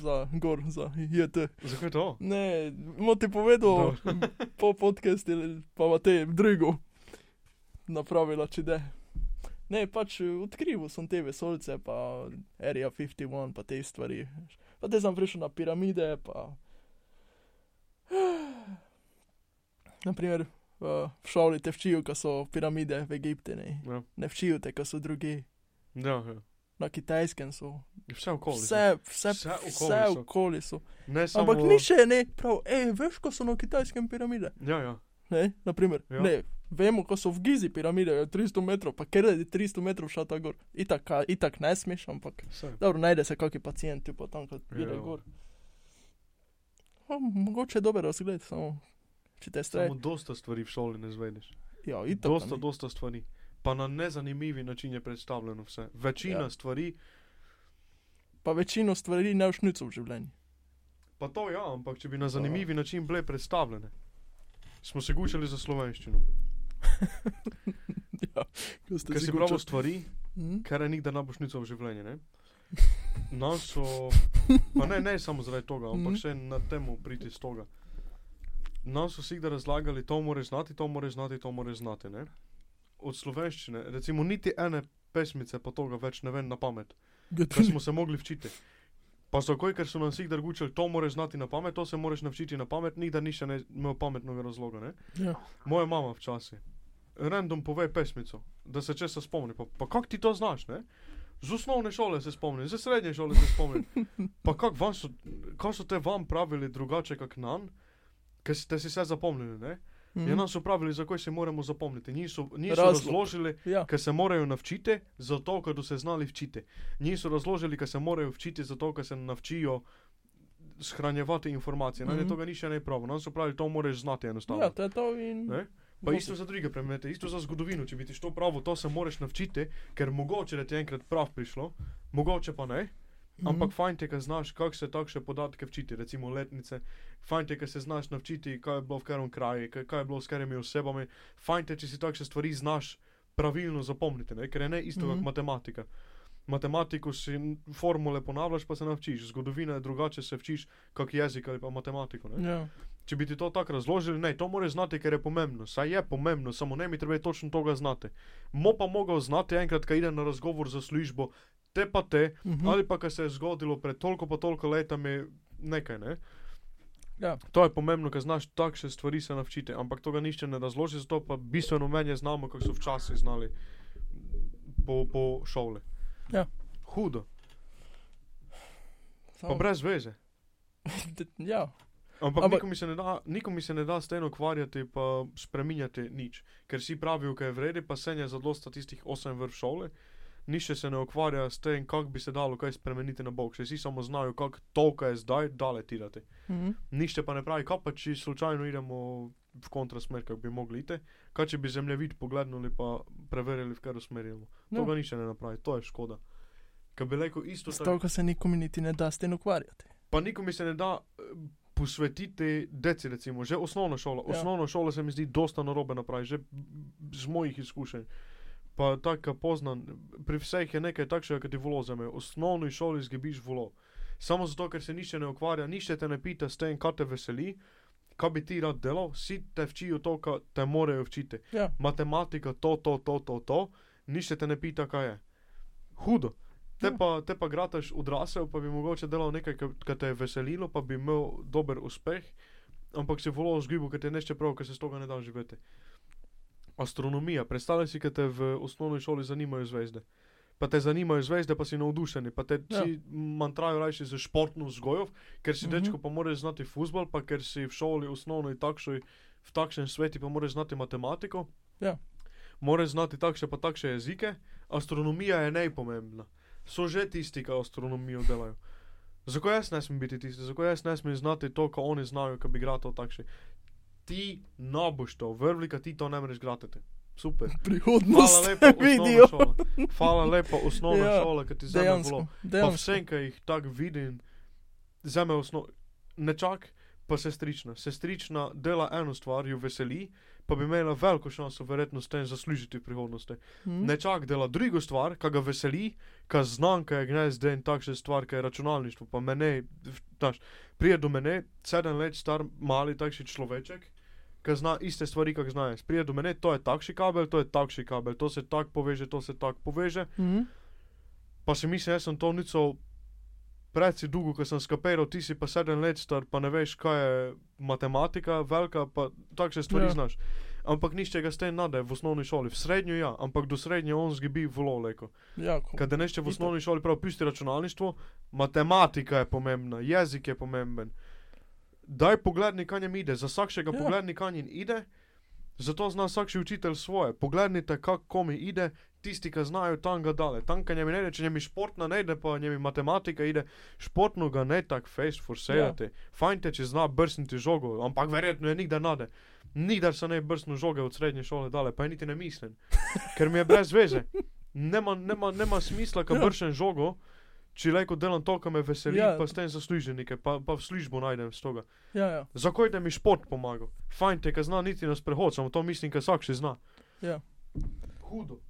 Speaker 1: za gor, za JT.
Speaker 2: Zakaj to?
Speaker 1: Ne, mo ti povedal, po podcastu, pa te drugo napravila, če de. Ne, pač eh, odkril sem te vesolce, pa Area 51, pa te stvari. Pa te sem prišel na piramide, pa. <sighs> Naprimer, v šoli te včijo, ko so piramide v Egipte, ne,
Speaker 2: Ja,
Speaker 1: ne včijo te, ko so druge.
Speaker 2: ja, ja.
Speaker 1: Na kitajskem so.
Speaker 2: Vse okoli.
Speaker 1: Vse, vse,
Speaker 2: Vse okoli
Speaker 1: vse
Speaker 2: so.
Speaker 1: okoli so.
Speaker 2: Ne samo.
Speaker 1: Ampak ni še ne, prav, hej, veš, ko so na kitajskem piramide.
Speaker 2: Ja, ja.
Speaker 1: Ne, naprimer,
Speaker 2: Ja.
Speaker 1: ja. ne, vemo, ko so v Gizi piramide, je 300 metrov, pa ker je 300 metrov šel ta gor. Itak, itak ne smeš, ampak
Speaker 2: Vse.
Speaker 1: dobro, najde se kakšen pacient, tu pa tam, ko gre
Speaker 2: Ja.
Speaker 1: gor. O, mogoče je dober razgled, samo če te
Speaker 2: Samo
Speaker 1: streje.
Speaker 2: dosta stvari v šoli ne zvedeš.
Speaker 1: Ja, itak.
Speaker 2: Dosta, dosta stvari. Pa na nezanimivi način je predstavljeno vse. Večina
Speaker 1: Ja.
Speaker 2: ja. stvari,
Speaker 1: Pa večino stvari ne všnico v življenju.
Speaker 2: pa to ja, ampak če bi na zanimivi način bile predstavljene. Smo se gučali za slovenščino. <laughs>
Speaker 1: ja,
Speaker 2: Ker
Speaker 1: si
Speaker 2: si
Speaker 1: gučali.
Speaker 2: pravi stvari,
Speaker 1: Mhm.
Speaker 2: kar je nikdar ne boš nico v življenju. Ne? Nas so, pa ne, ne samo zaradi tega, ampak
Speaker 1: Mhm.
Speaker 2: še na temu priti z toga. Nam so si da razlagali, to moraš znati, to moraš znati, to moraš znati. Ne? Od slovenščine, recimo niti ene pesmice pa toga več ne vem na pamet,
Speaker 1: Ja,
Speaker 2: ker smo se mogli včiti. Pa takoj, ker so nam si da gučali, to moraš znati na pamet, to se moraš naučiti na pamet, nikdar ni še ne imel pametnega razloga. Ne?
Speaker 1: Ja.
Speaker 2: Moja mama včasih. random pove pesmico, da se česa spomni. Pa, pa kako ti to znaš, ne? Z osnovne šole se spomnim, z srednje šole se spomnim. <laughs> Pa kako so, kako so te vam pravili drugače kak nan, ker ste si vse zapomnili, ne?
Speaker 1: Mhm.
Speaker 2: Ja, nam so pravili, zakaj se moramo zapomniti. Niso, niso
Speaker 1: Razlog.
Speaker 2: razložili,
Speaker 1: Ja.
Speaker 2: ker se morajo navčiti, zato ker so se znali včiti. Niso razložili, ker se morajo včiti, zato ker se navčijo shranjevati informacije. Mm
Speaker 1: Mhm.
Speaker 2: -hmm. Tega ni še ne pravo. Nam so pravili, to moraš znati enostavno.
Speaker 1: Ja, to je to in...
Speaker 2: Ne? Pa isto za druge predmete, isto za zgodovino. Če bi ti šlo pravo, to se moraš navčiti, ker mogoče da ti je enkrat prav prišlo, mogoče pa ne.
Speaker 1: Mhm.
Speaker 2: Ampak fajn te, ker znaš, kako se takšne podatke včiti, recimo letnice. Fajn te, ker se znaš navčiti, kaj je bilo v katerem kraju, kaj, kaj je bilo s katerimi osebami. Fajn te, če si takšne stvari znaš pravilno zapomniti, ne? ker je ne isto mm -hmm.
Speaker 1: Mhm.
Speaker 2: kot matematika. Matematiko si formule ponavljaš, pa se naučiš. Zgodovina je drugače, se včiš kak jezik ali pa matematiko. Ne?
Speaker 1: Ja.
Speaker 2: Če bi ti to tako razložili, ne, to moraš znati, ker je pomembno. Saj je pomembno, samo ne mi treba točno toga znati. Mo pa mogel znati enkrat, ko ide na razgovor za službo, te pa te,
Speaker 1: Mhm.
Speaker 2: ali pa ko se je zgodilo pred toliko pa toliko letami nekaj, ne.
Speaker 1: Ja.
Speaker 2: To je pomembno, ker znaš takšne stvari se navčiti, ampak to ga nišče ne razloži, zato pa bistveno menje znamo, kako so včasih znali po, po šoli.
Speaker 1: Ja.
Speaker 2: Hudo, pa
Speaker 1: Samo-
Speaker 2: brez veze. <laughs>
Speaker 1: Ja.
Speaker 2: Ampak,
Speaker 1: Ampak-
Speaker 2: nikomu se, ne da- nikomu se ne da s tem ukvarjati pa spreminjati nič. Ker si pravijo, kaj je vredi, pa se je za dosta tistih osem vrh šole. Nišče se ne ukvarja s tem, kako bi se dalo kaj spremeniti na bok. Še vsi samo znajo, kako toliko je zdaj, dale tirati.
Speaker 1: Mhm.
Speaker 2: Nišče pa ne pravi, kaj pa če slučajno idemo v kontrasmer, kako bi mogli iti. Kaj če bi zemljevid pogledali pa preverili, v katero smer idemo. To
Speaker 1: Ja.
Speaker 2: ga nišče ne napravi, to je škoda. Ker bi rekel isto
Speaker 1: S
Speaker 2: tako.
Speaker 1: toliko se nikomu niti ne da s tem ukvarjati.
Speaker 2: Pa nikomu se ne da eh, posvetiti deci, recimo, že osnovna šola.
Speaker 1: Ja.
Speaker 2: Osnovna šola se mi zdi dosta narobe napravi, že z mojih izkušenj. Pa tako poznam, pri vseh je nekaj takšnega, kot ti volo zame. V osnovni šoli zgibiš volo. Samo zato, ker se nišče ne ukvarja, nišče te ne pita s tem, kaj te veseli, kaj bi ti rad delal, vsi te včijo to, kar te morajo včiti.
Speaker 1: Ja.
Speaker 2: Matematika, to, to, to, to, to, nišče te ne pita, kaj je. Hudo. Te
Speaker 1: Ja.
Speaker 2: pa, te pa grataš odrasel, pa bi mogoče delal nekaj, kar te je veselilo, pa bi imel dober uspeh, ampak si volo zgibu, ker te nešče prav, ker se z toga ne da živeti. Astronomija, predstavljaj si, ker te v osnovni šoli zanimajo zvezde. Pa te zanimajo zvezde, pa si navdušeni, pa te
Speaker 1: Ja.
Speaker 2: mantrajo rajši za športno vzgojo, ker si
Speaker 1: Mhm.
Speaker 2: mm -hmm. dečko pa moraš znati futbol, pa ker si v šoli osnovno in takšoj, v takšnem svetu pa moraš znati matematiko.
Speaker 1: Ja.
Speaker 2: Moraš znati takšne pa takšne jezike, astronomija je najpomembna. So že tisti, ki astronomijo delajo. Zakaj jaz ne smem biti tisti, zakaj jaz ne smem znati to, kar oni znajo, ki bi grato takšni. Ti ne boš to, vrvlika ti to ne moreš gratiti. Super. <laughs>
Speaker 1: Prihodnost
Speaker 2: osnovna
Speaker 1: vidijo.
Speaker 2: šola. Hvala lepa, osnovna
Speaker 1: Ja,
Speaker 2: šola, ki ti zdaj bilo. Pa vsem, ki jih tako vidim, za me osnovno. Nečak, pa sestrična. Sestrična dela eno stvar, jo veseli, pa bi imela veliko šanso, verjetno, s tem zaslužiti v prihodnosti.
Speaker 1: Mhm.
Speaker 2: Nečak dela drugo stvar, ki ga veseli, ki znan, ki je gnezd in takšne stvari, ki je računalništvo. Pa mene, znaš, prije do mene, sedem let star, mali takšni človeček. Ki zna iste stvari, kot znajo. Prije do mene, to je takšni kabel, to je takšni kabel, to se tako poveže, to se tako poveže.
Speaker 1: Mhm.
Speaker 2: Pa si mislim, jaz sem to nico predsi dolgo, ko sem skapiral, ti si pa sedem let star, pa ne veš, kaj je matematika, velika, pa takšne stvari
Speaker 1: Ja.
Speaker 2: znaš. Ampak nišče ga s tem nade v osnovni šoli, v srednji ja, ampak do srednje on zgibi volo leko.
Speaker 1: Ja,
Speaker 2: Kad nešče v osnovni šoli prav pusti računalništvo, matematika je pomembna, jezik je pomemben. Daj pogledni, kaj jim ide, za vsakšega
Speaker 1: Ja.
Speaker 2: pogledni, kaj jim ide, zato zna vsak učitelj svoje. Poglednite, kako komi ide, tisti, ki znajo, tam ga dale. Tam, kaj njemi ne ide, če njemi športna ne ide, pa njemi matematika ide, športno ga ne tak face forsejate. Ja. Fajn te, če zna brsniti žogo, ampak verjetno je nikdar nade. Nikdar se ne brsnu žoge od srednje šole dale, pa je niti ne mislim. <laughs> Ker mi je brez veze. Nema, nema, nema smisla, ko
Speaker 1: Ja.
Speaker 2: ja. bršem žogo, če leko delam to, kar me veseli,
Speaker 1: Ja.
Speaker 2: pa s tem zaslužim nekaj, pa, pa v službo najdem z toga.
Speaker 1: ja, ja.
Speaker 2: Zakaj da mi šport pomaga? Fajn te, ki zna niti na sprehod, samo to mislim, ker vsak še zna.
Speaker 1: Ja.
Speaker 2: Hudo.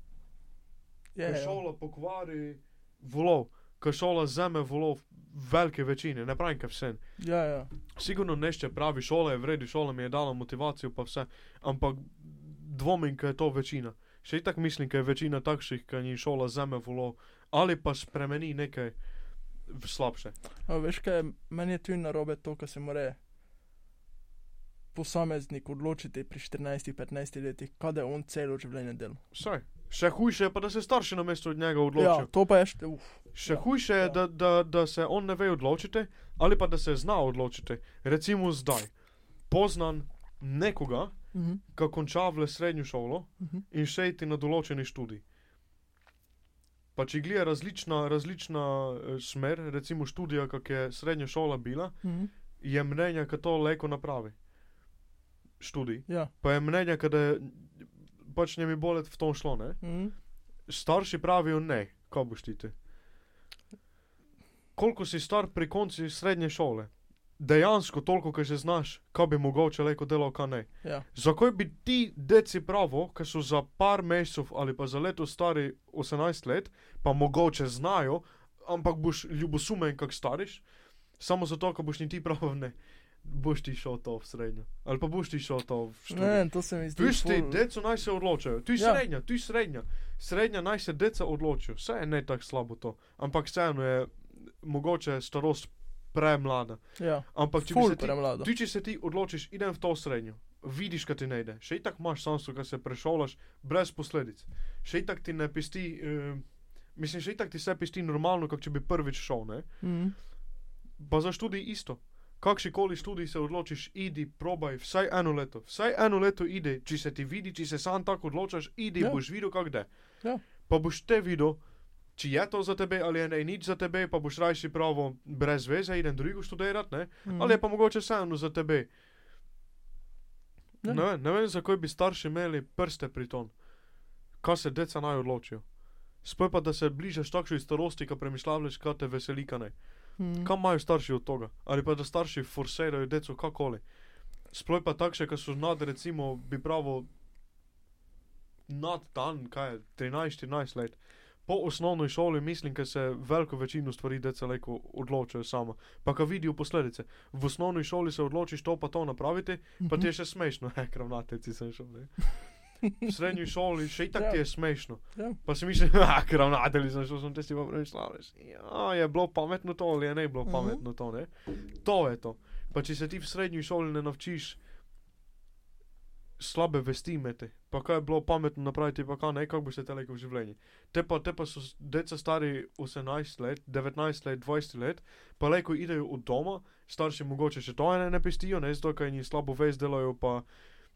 Speaker 1: Ja, ja.
Speaker 2: šola pokvari volov, ker šola zame volov velike večine, ne pravim, ker vse.
Speaker 1: ja, ja.
Speaker 2: Sigurno nešče pravi, šola je vredi, šola mi je dala motivacijo, pa vse, ampak dvomim, ker je to večina. Še i tako mislim, ker je večina takšnih, ki jim šola zame volov, ali pa spremeni nekaj v slabše.
Speaker 1: A veš kaj, meni je tu narobe to, kar se more. posameznik odločiti pri 14-15 letih, kaj je on celo življenje delal.
Speaker 2: Saj. Še hujše je pa, da se starši na mesto od njega
Speaker 1: Ja,
Speaker 2: odločijo.
Speaker 1: to pa je še, uf,
Speaker 2: Še
Speaker 1: ja,
Speaker 2: hujše je,
Speaker 1: ja.
Speaker 2: da, da, da se on ne ve odločiti, ali pa da se zna odločiti. Recimo zdaj. Poznam nekoga,
Speaker 1: mhm,
Speaker 2: ki konča v srednjo šolo
Speaker 1: mhm,
Speaker 2: in še iti na določeni študij. Pa če gleda različna, različna eh, smer, recimo študija, kak je srednja šola bila,
Speaker 1: mhm,
Speaker 2: je mnenja, da to leko napravi. Študij.
Speaker 1: ja,
Speaker 2: Pa je mnenja, da je pač njemi bolet v tom šlo, ne?
Speaker 1: mhm,
Speaker 2: Starši pravijo ne, kaj boš ti. ti? Koliko si star pri koncu srednje šole? Dejansko toliko, kar že znaš, kaj bi mogoče leko delal, kaj ne.
Speaker 1: ja,
Speaker 2: Zakaj bi ti deci pravo, ki so za par mesecev ali pa za leto stari 18 let, pa mogoče znajo, ampak boš ljubosumen, kak stariš, samo zato, ker boš ni ti prav ne. Boš ti šel to v srednjo. Ali pa boš ti šel to v študij.
Speaker 1: ne, to se mi zdi.
Speaker 2: Tu si,
Speaker 1: ful-
Speaker 2: deco naj se odločajo, tu je
Speaker 1: Ja.
Speaker 2: srednja, tu je srednja. Srednja naj se deca odločijo, vse je ne tako slabo to, ampak vseeno je mogoče starost premlada.
Speaker 1: Ja,
Speaker 2: Ampak če ti,
Speaker 1: premlado.
Speaker 2: ti, če se ti odločiš, idem v to srednjo, vidiš, kaj ti ne ide, še itak imaš šanso, da se prešolaš brez posledic. Še itak ti ne pisti, uh, mislim, še itak ti se pisti normalno, kot če bi prvič šel, ne?
Speaker 1: Mhm,
Speaker 2: Pa za študij isto. Kakšnikoli študij se odločiš, idi, probaj, vsaj eno leto. Vsaj eno leto idi, če se ti vidi, če se sam tako odločaš, idi,
Speaker 1: Ja.
Speaker 2: boš videl, kako je.
Speaker 1: Ja.
Speaker 2: Pa boš te videl, če je to za tebe ali je ne nič za tebe, pa boš rajši pravo brez veze, idem drugo študirati, ne?
Speaker 1: mhm.
Speaker 2: Ali je pa mogoče vseeno za tebe.
Speaker 1: Ja.
Speaker 2: Ne, vem, ne vem, zakaj bi starši imeli prste pri tom, kaj se deca naj odločijo. Spoj pa, da se bližaš takšni starosti, ki premišljavljaš, kaj te veseli, kaj ne.
Speaker 1: Mhm.
Speaker 2: Kam imajo starši od tega? Ali pa da starši forsirajo deco kakoli. Sploh pa takšne, ki so nad, recimo, bi pravo nad dan, kaj je, 13-14 let. Po osnovni šoli mislim, da se veliko večino stvari deca leko odločajo sama. Pa ko vidijo posledice. V osnovni šoli se odločiš to pa to napraviti, pa
Speaker 1: Mhm.
Speaker 2: ti je še smešno, <laughs> he, kravnateci sem šel. Ne? <laughs> V srednji šoli še i tako
Speaker 1: Ja.
Speaker 2: ti je smešno.
Speaker 1: Ja.
Speaker 2: Pa si misliš, <laughs> ah, kravnatelji sem šel, sem te si pa premišljaveš. Ja, je bilo pametno to ali je ne bilo
Speaker 1: Mhm.
Speaker 2: pametno to, ne? To je to. Pa če se ti v srednji šoli ne naučiš slabe vesti imeti, pa kaj je bilo pametno napraviti, pa kaj ne, kako boš se telekel v življenju. Te pa, te pa so deca stari 18 let, 19 let, 20 let, pa leko idejo od doma, starši mogoče še to ne, ne pestijo, ne, zato ker jim slabo vest delajo, pa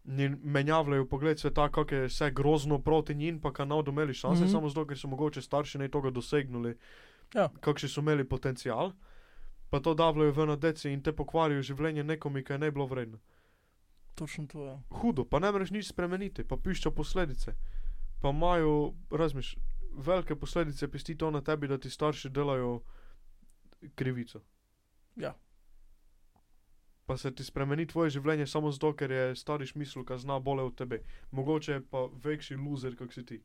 Speaker 2: njim menjavljajo pogled sveta, kako je vse grozno proti njim, pa kaj naudo imeli šanse, mm. -hmm. samo zato, ker so mogoče starši ne toga dosegnuli,
Speaker 1: Ja.
Speaker 2: kakšni so imeli potencial, pa to davljajo ven na deci in te pokvarijo življenje nekomi, ki je ne bilo vredno.
Speaker 1: Točno to je.
Speaker 2: Hudo, pa ne moreš nič spremeniti, pa pišča posledice. Pa imajo, razmiš, velike posledice pisti to na tebi, da ti starši delajo krivico.
Speaker 1: Ja.
Speaker 2: Pa se ti spremeni tvoje življenje samo zato, ker je stariš misel, ki zna bolje od tebe. Mogoče je pa večji loser, kot si ti.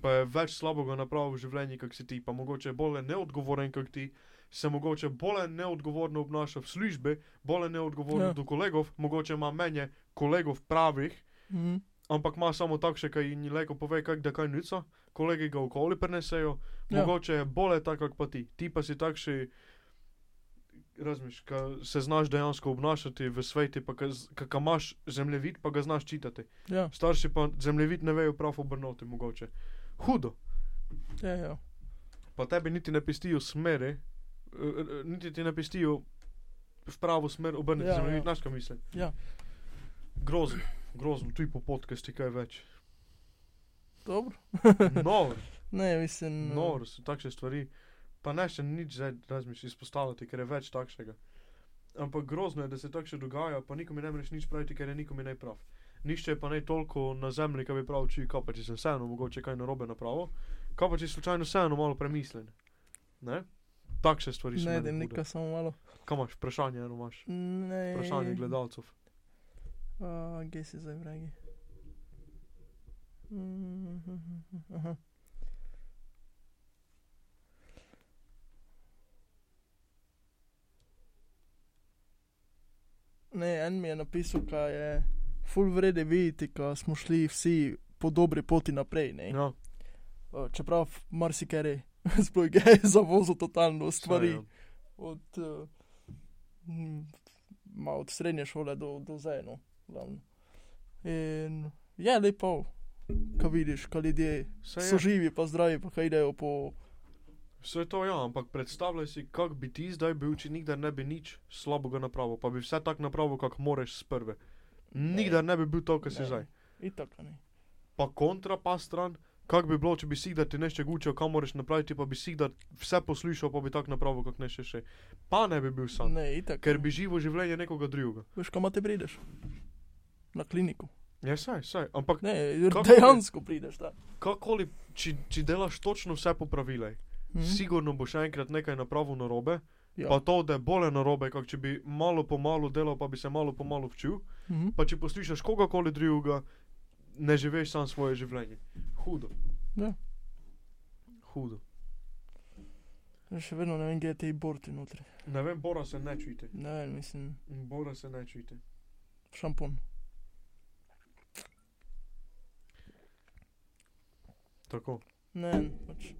Speaker 2: Pa je več slabega napravil v življenju, kot si ti. Pa mogoče je bolje neodgovoren, kot ti. Se mogoče bolje neodgovorno obnaša v službi, bolje neodgovorno
Speaker 1: Ja.
Speaker 2: do kolegov, mogoče ima menje kolegov pravih,
Speaker 1: Mhm.
Speaker 2: ampak ima samo takšne, ki jim leko pove, kako da kaj nica, kolegi ga okoli prenesejo,
Speaker 1: Ja.
Speaker 2: mogoče je bolje tako, kot pa ti. Ti pa si takšni, razmiš, ki se znaš dejansko obnašati v svetu, pa ki imaš zemljevid, pa ga znaš čitati.
Speaker 1: Ja,
Speaker 2: Starši pa zemljevid ne vejo prav obrnoti, mogoče. Hudo.
Speaker 1: ja, ja.
Speaker 2: Pa tebi niti ne pestijo eh, niti ti ne pestijo v pravo smer obrniti
Speaker 1: Ja,
Speaker 2: ja, zemljevid,
Speaker 1: ja.
Speaker 2: ja. znaš kaj mislim.
Speaker 1: Ja.
Speaker 2: Grozno, grozno, tu po podcasti kaj več.
Speaker 1: Dobro.
Speaker 2: Nor, <laughs>
Speaker 1: Ne, mislim. eh,
Speaker 2: nor so takšne stvari. Pa ne še nič zdaj razmišljati izpostavljati, ker je več takšnega. Ampak grozno je, da se tako še dogaja, pa nikomu ne moreš nič praviti, ker je nikomu ne prav. Nišče pa ne toliko na zemlji, ki bi prav či, kaj pa če sem vseeno mogoče kaj narobe napravil, kaj pa če si slučajno vseeno malo premislen. Ne? Takšne stvari so.
Speaker 1: Ne,
Speaker 2: meni
Speaker 1: da
Speaker 2: hude.
Speaker 1: nekaj samo malo.
Speaker 2: Kaj imaš, vprašanje eno imaš?
Speaker 1: Ne.
Speaker 2: Vprašanje gledalcev.
Speaker 1: A, Gdje si zdaj, vragi? Mhm, Aha. Ne, en mi je napisal, da je full vrede videti, da smo šli vsi po dobri poti naprej. Ne?
Speaker 2: Ja,
Speaker 1: Uh, čeprav marsikaj <laughs> sploh je zavozil totalno stvari.
Speaker 2: ja.
Speaker 1: Od uh, ma od srednje šole do, do zdaj, no, glavno. In je lepo, ko vidiš, ko ljudje
Speaker 2: Vse
Speaker 1: so
Speaker 2: je,
Speaker 1: živi, pa zdravi, pa kaj idejo po.
Speaker 2: vse to ja, ampak predstavljaj si, kak bi ti zdaj bil, če nikdar ne bi nič slabega napravil, pa bi vse tako napravil, kak moreš s prve. Nikdar ne bi bil to, kar si
Speaker 1: Ne.
Speaker 2: zdaj.
Speaker 1: Itak.
Speaker 2: Pa kontra pa stran, kak bi bilo, če bi si da ti nešto učil, kam moraš napraviti, pa bi si da vse poslušal, pa bi tako napravil, kak nešto še. Pa ne bi bil sam,
Speaker 1: Ne, itak.
Speaker 2: ker bi živo življenje nekoga drugega.
Speaker 1: Veš, kam te prideš? Na kliniko.
Speaker 2: Ja, saj, saj, ampak
Speaker 1: Ne, dejansko prideš tam.
Speaker 2: kakoli, če, če delaš točno vse po pravilej,
Speaker 1: Mhm.
Speaker 2: sigurno boš enkrat nekaj napravil narobe,
Speaker 1: Ja.
Speaker 2: pa to, da je bolje narobe, kot če bi malo po malo delal, pa bi se malo po malo včil.
Speaker 1: Mhm.
Speaker 2: Pa če poslušaš kogarkoli drugega, ne živiš sam svoje življenje. Hudo.
Speaker 1: Ja.
Speaker 2: Hudo.
Speaker 1: Še vedno ne vem, kje je te borti notri.
Speaker 2: Ne vem, Bora se ne čujte.
Speaker 1: Ne vem, mislim,
Speaker 2: Bora se ne čujte.
Speaker 1: šampon.
Speaker 2: Tako.
Speaker 1: Ne, pač.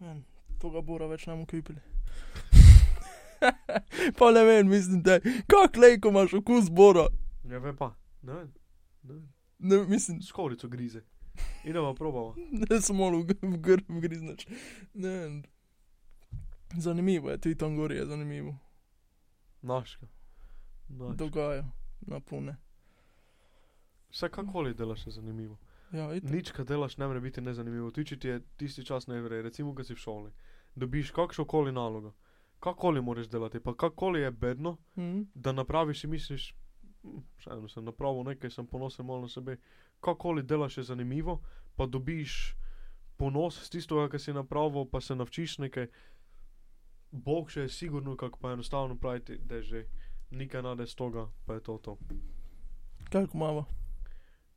Speaker 1: Ne, toga bora več ne bomo kupili. <laughs> pa ne vem, mislim, da kak lejko imaš okus bora.
Speaker 2: Ne vem pa. Ne vem. Ne vem.
Speaker 1: Ne, mislim,
Speaker 2: Skolico grize. Idemo probava.
Speaker 1: ne samo v, gr- v grb grizneš. Ne. Zanimivo je, tudi tam gori je zanimivo.
Speaker 2: Naška. Naš.
Speaker 1: Dogaja, na pune.
Speaker 2: Vse kakoli delaš je zanimivo.
Speaker 1: Ja, itak.
Speaker 2: Nič, kar delaš, ne more biti nezanimivo. Ti, če ti je tisti čas ne vre, recimo, ko si v šoli, dobiš kakšno koli nalogo, kakoli moraš delati, pa kakoli je bedno,
Speaker 1: Mhm.
Speaker 2: da napraviš in misliš, "Hm, vseeno sem napravil nekaj, sem ponosen malo na sebe. Kakoli delaš je zanimivo, pa dobiš ponos z tistega, kar si napravil, pa se naučiš nekaj. Bog še je sigurno, kako pa enostavno praviti, da je že nekaj nade z toga, pa je to to.
Speaker 1: Kako mava?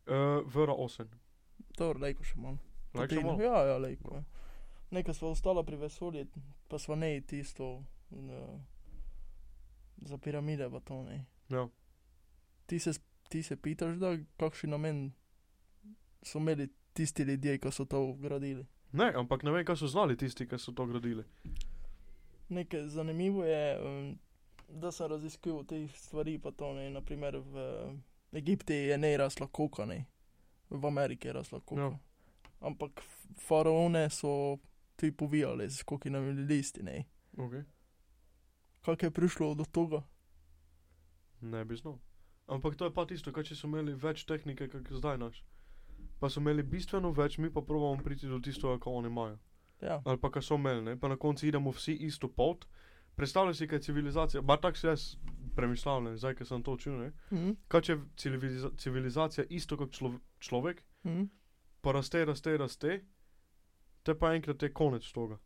Speaker 2: Uh, Vera 8.
Speaker 1: Dobro, lejko še malo.
Speaker 2: Like še malo?
Speaker 1: Ja, ja, lejko. Ja. Nekaj sva ostala pri vesolju, pa sva ne tisto uh, za piramide, pa to ne.
Speaker 2: Ja.
Speaker 1: Ti se, ti se pitaš, da kakšen namen so imeli tisti ljudje, ki so to gradili.
Speaker 2: Ne, ampak ne vem, kaj so znali tisti, ki so to gradili.
Speaker 1: Nekaj zanimivo je, um, da sem raziskal te stvari, pa to ne. Naprimer v Egiptu je ne rasla koka, ne. V Ameriki je rasla koka.
Speaker 2: Ja.
Speaker 1: Ampak faraone so tudi povijali z kokinami listi, ne.
Speaker 2: Okay.
Speaker 1: Kako je prišlo do tega?
Speaker 2: Ne bi znal. Ampak to je pa tisto, kaj če so imeli več tehnike, kot zdaj naš. Pa so imeli bistveno več, mi pa pravimo priti do tistega, kar oni imajo.
Speaker 1: Ja,
Speaker 2: Ali pa kar so imeli, ne? pa na koncu idemo vsi isto pot. Predstavljaj si, kaj je civilizacija, bar tako si jaz premišljal, zdaj, ker sem to učil, ne?
Speaker 1: mhm.
Speaker 2: Kaj če je civiliza civilizacija isto kot člo človek,
Speaker 1: Mhm.
Speaker 2: pa raste, raste, raste, te pa enkrat je konec toga.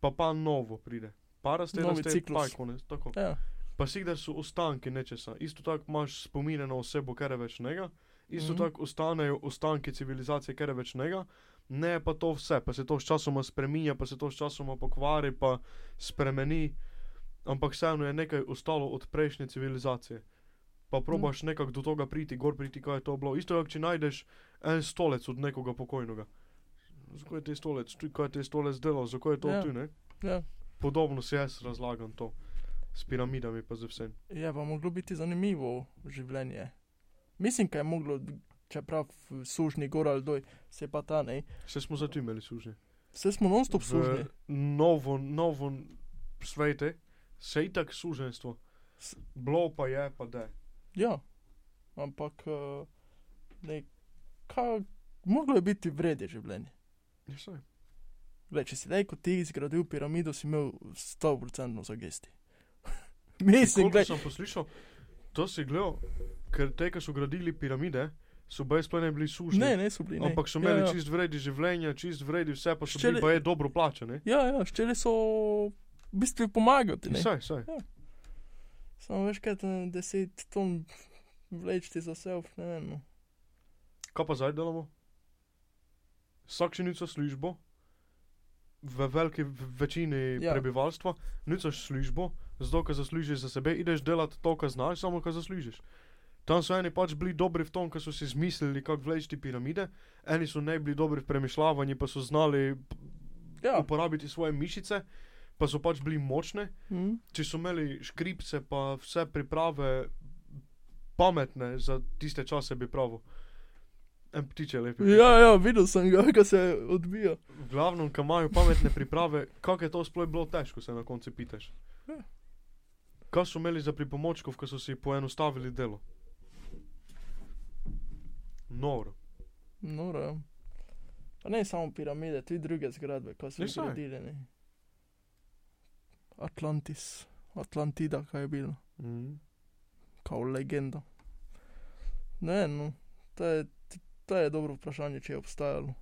Speaker 2: Pa pa novo pride. Pa raste,
Speaker 1: Novi
Speaker 2: raste,
Speaker 1: ciklus.
Speaker 2: pa je konec. Tako.
Speaker 1: ja.
Speaker 2: Pa si da so ostanki nečesa. Isto tako imaš spomine na osebo, ker je več njega, isto mm. -hmm. tako ostanejo ostanki civilizacije, ker je več njega, ne pa to vse, pa se to sčasoma spremenja, pa se to sčasoma pokvari, pa spremeni, ampak vseeno je nekaj ostalo od prejšnje civilizacije. Pa probaš mm. nekako do tega priti, gor priti, kaj je to bilo. Isto če najdeš en stolec od nekoga pokojnega. Zakaj je te stolec, tu kaj je te stolec delal, zakaj je to
Speaker 1: Ja.
Speaker 2: ja. tu, ne?
Speaker 1: ja.
Speaker 2: Podobno si jaz razlagam to. S piramidami pa z vsem.
Speaker 1: Je pa moglo biti zanimivo življenje. Mislim, da je moglo, čeprav sužni gor ali doj, se pa ta ne.
Speaker 2: Vse smo za tim imeli sužnje.
Speaker 1: Vse smo non-stop sužni.
Speaker 2: Novo, novo svete, se itak suženstvo.
Speaker 1: S-
Speaker 2: Bilo pa je, pa da.
Speaker 1: Ja, ampak uh, ne, ka, moglo je biti vredje življenje.
Speaker 2: Ja, saj.
Speaker 1: Le, če si rekel, ti zgradil piramido, si imel 100% za gesti. <laughs> Mislim, da
Speaker 2: sem poslušal, to si gledal, ker te, ki so gradili piramide, so sploh ne bili sužnji.
Speaker 1: ne, ne so bili. Ne.
Speaker 2: Ampak so imeli
Speaker 1: ja,
Speaker 2: ja,
Speaker 1: ja.
Speaker 2: čist vredi življenja, čist vredi vse, pa so
Speaker 1: Šele-
Speaker 2: bili pa je dobro plačani.
Speaker 1: Ja, ja, ščeli so v bistvu pomagati.
Speaker 2: Saj, saj.
Speaker 1: Samo veš, kaj te 10 ton vlečti za self, ne vem. No.
Speaker 2: Kaj pa zdaj delamo? Vsak še nico službo, v veliki večini
Speaker 1: Ja.
Speaker 2: ja. prebivalstva, nicaš službo, zato ker zaslužiš za sebe, ideš delati to, kar znaš, samo kar zaslužiš. Tam so eni pač bili dobri v tom, ker so si izmislili, kako vleči piramide, eni so ne bili dobri v premišljavanju, pa so znali
Speaker 1: Ja,
Speaker 2: uporabiti svoje mišice, pa so pač bili močne,
Speaker 1: Mm.
Speaker 2: če so imeli škripce, pa vse priprave pametne za tiste čase, bi pravil. En ptič je lep.
Speaker 1: Ja, ja, videl sem ga, <laughs> kako se odbija.
Speaker 2: V glavnem, ki imajo pametne priprave, kako je to sploh bilo težko, se na koncu pitaš.
Speaker 1: Ja.
Speaker 2: Kaj so imeli za pripomočkov, ko so si poenostavili delo? Noro.
Speaker 1: Noro, ja. Pa ne samo piramide, tudi druge zgradbe, ko so jih gradili. Ne. Atlantis, Atlantida, kaj je bilo,
Speaker 2: Mm.
Speaker 1: kao legenda. Ne, no, to je, to je dobro vprašanje, če je obstajalo.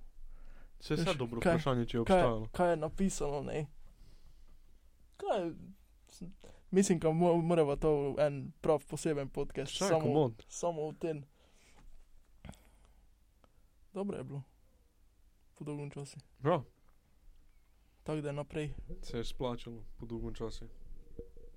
Speaker 2: Se je dobro
Speaker 1: kaj-
Speaker 2: vprašanje, če je
Speaker 1: Kaj,
Speaker 2: obstajalo.
Speaker 1: kaj je napisano, ne? Kaj je, mislim, da mo moramo to en prav poseben podcast,
Speaker 2: je
Speaker 1: samo,
Speaker 2: komod.
Speaker 1: samo v tem. Dobro je bilo, po dolgem času.
Speaker 2: Ja,
Speaker 1: Tako da je naprej.
Speaker 2: se je splačalo po dolgem času.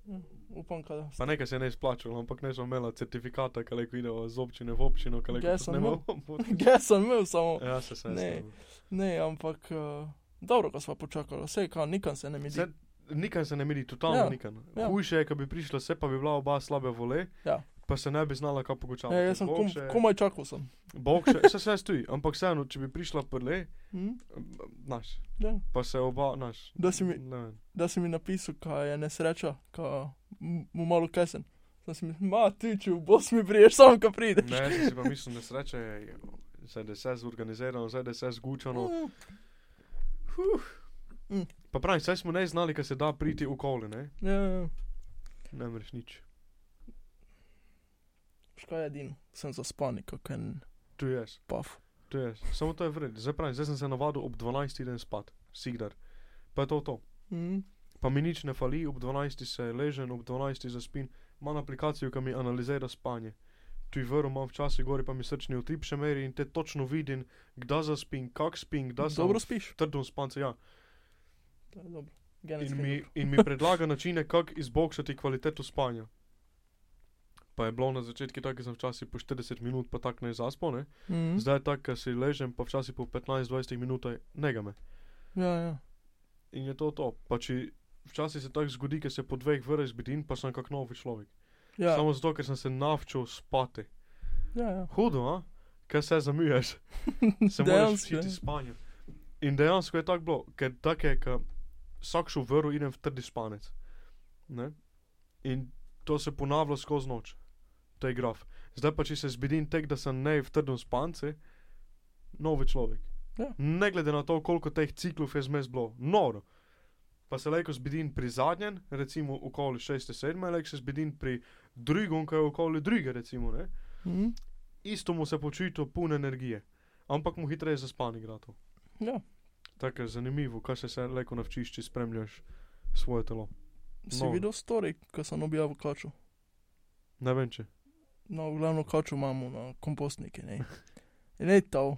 Speaker 1: Ja, upam, da
Speaker 2: Pa nekaj se je ne splačalo, ampak ne smo imeli certifikata, ki je videl z občine v občino, ki je
Speaker 1: Ga sem
Speaker 2: ne
Speaker 1: imel.
Speaker 2: moremo.
Speaker 1: Ga <laughs> sem imel samo.
Speaker 2: Ja, se se
Speaker 1: Ne. Ne, ampak uh, dobro, ko smo počakali, vse kao, nikam se ne mi
Speaker 2: Se,
Speaker 1: zdi.
Speaker 2: nikaj se ne miri, totalno
Speaker 1: Ja,
Speaker 2: nikaj.
Speaker 1: ja.
Speaker 2: Hujše je, ko bi prišla, se pa bi bila oba slabe vole,
Speaker 1: Ja.
Speaker 2: Pa se ne bi znala kaj pogučati.
Speaker 1: Ja, jaz sem kom,
Speaker 2: še,
Speaker 1: komaj čakal sem.
Speaker 2: Bog še, se vse stoji, ampak vseeno, če bi prišla prle,
Speaker 1: Hm?
Speaker 2: naš,
Speaker 1: Ja.
Speaker 2: pa se oba, naš.
Speaker 1: Da si mi-
Speaker 2: Ne.
Speaker 1: Da si mi napisal, kaj je nesreča, kaj mu malo kesen. Sem si mislil, ma ti, če v bos mi priješ, samo ko prideš.
Speaker 2: Ne, jaz si pa mislil, nesreče je, zdaj da se je zorganizirano, zdaj da se je zgučano.
Speaker 1: Mm,
Speaker 2: Pa pravi, saj smo ne znali, kaj se da priti v koli, ne?
Speaker 1: Ja, ja.
Speaker 2: Ne mreš nič.
Speaker 1: Škaj je edino, sem zaspan, kot en
Speaker 2: Tu je jaz.
Speaker 1: paf.
Speaker 2: To je, samo to je vredno. Zdaj pravim, zdaj sem se navadil ob 12 idem spat, sigdar. Pa je to to.
Speaker 1: Mm.
Speaker 2: Pa mi nič ne fali, ob 12 se ležem, ob 12 zaspim. Imam aplikacijo, ki mi analizira spanje. Tu je vrl, imam včasih gori, pa mi srčni utrip še meri in te točno vidim, kdaj zaspim, kak spim, kdaj sem
Speaker 1: Dobro spiš?
Speaker 2: trdno spance, ja.
Speaker 1: To je dobro.
Speaker 2: In
Speaker 1: Genetski
Speaker 2: mi,
Speaker 1: dobro.
Speaker 2: in mi predlaga načine, kako izboljšati kvaliteto spanja. Pa je bilo na začetku tako, da sem včasih po 40 minut pa tako ne zaspal?
Speaker 1: Mm.
Speaker 2: Zdaj je tako, da si ležem, pa včasih po 15-20 minutah nega me.
Speaker 1: Ja, ja.
Speaker 2: In je to to. Pa če včasih se tako zgodi, ker se po dveh vrh zbudim, pa sem kak novi človek.
Speaker 1: Ja,
Speaker 2: Samo zato, ker sem se navčil spati.
Speaker 1: ja, ja.
Speaker 2: Hudo, a? Kaj se zamuješ? <laughs> Se moraš učiti
Speaker 1: ja.
Speaker 2: spanja. In dejansko je tako bilo, ker tako je, ker vsak šel vrl idem v trdi spanec. Ne? In to se ponavlja skozi noč, ta graf. Zdaj pa, če se zbudim tek, da sem ne v trdem spanci, novi človek.
Speaker 1: Ja.
Speaker 2: Ne glede na to, koliko teh ciklov je zmes bilo, noro. Pa se lahko zbudim pri zadnjem, recimo okoli 6-7, lahko se zbudim pri drugem, ki je okoli druge, recimo. Ne?
Speaker 1: Mm.
Speaker 2: Isto mu se počuti pun energije, ampak mu hitreje zaspan igra to.
Speaker 1: ja.
Speaker 2: Tako je zanimivo, kaj se se lahko navčiš, če spremljaš svoje telo.
Speaker 1: Si
Speaker 2: No.
Speaker 1: videl story, ko sem objavil kačo?
Speaker 2: Ne vem če.
Speaker 1: No, glavno kačo imamo na kompostniki, ne. In ne to.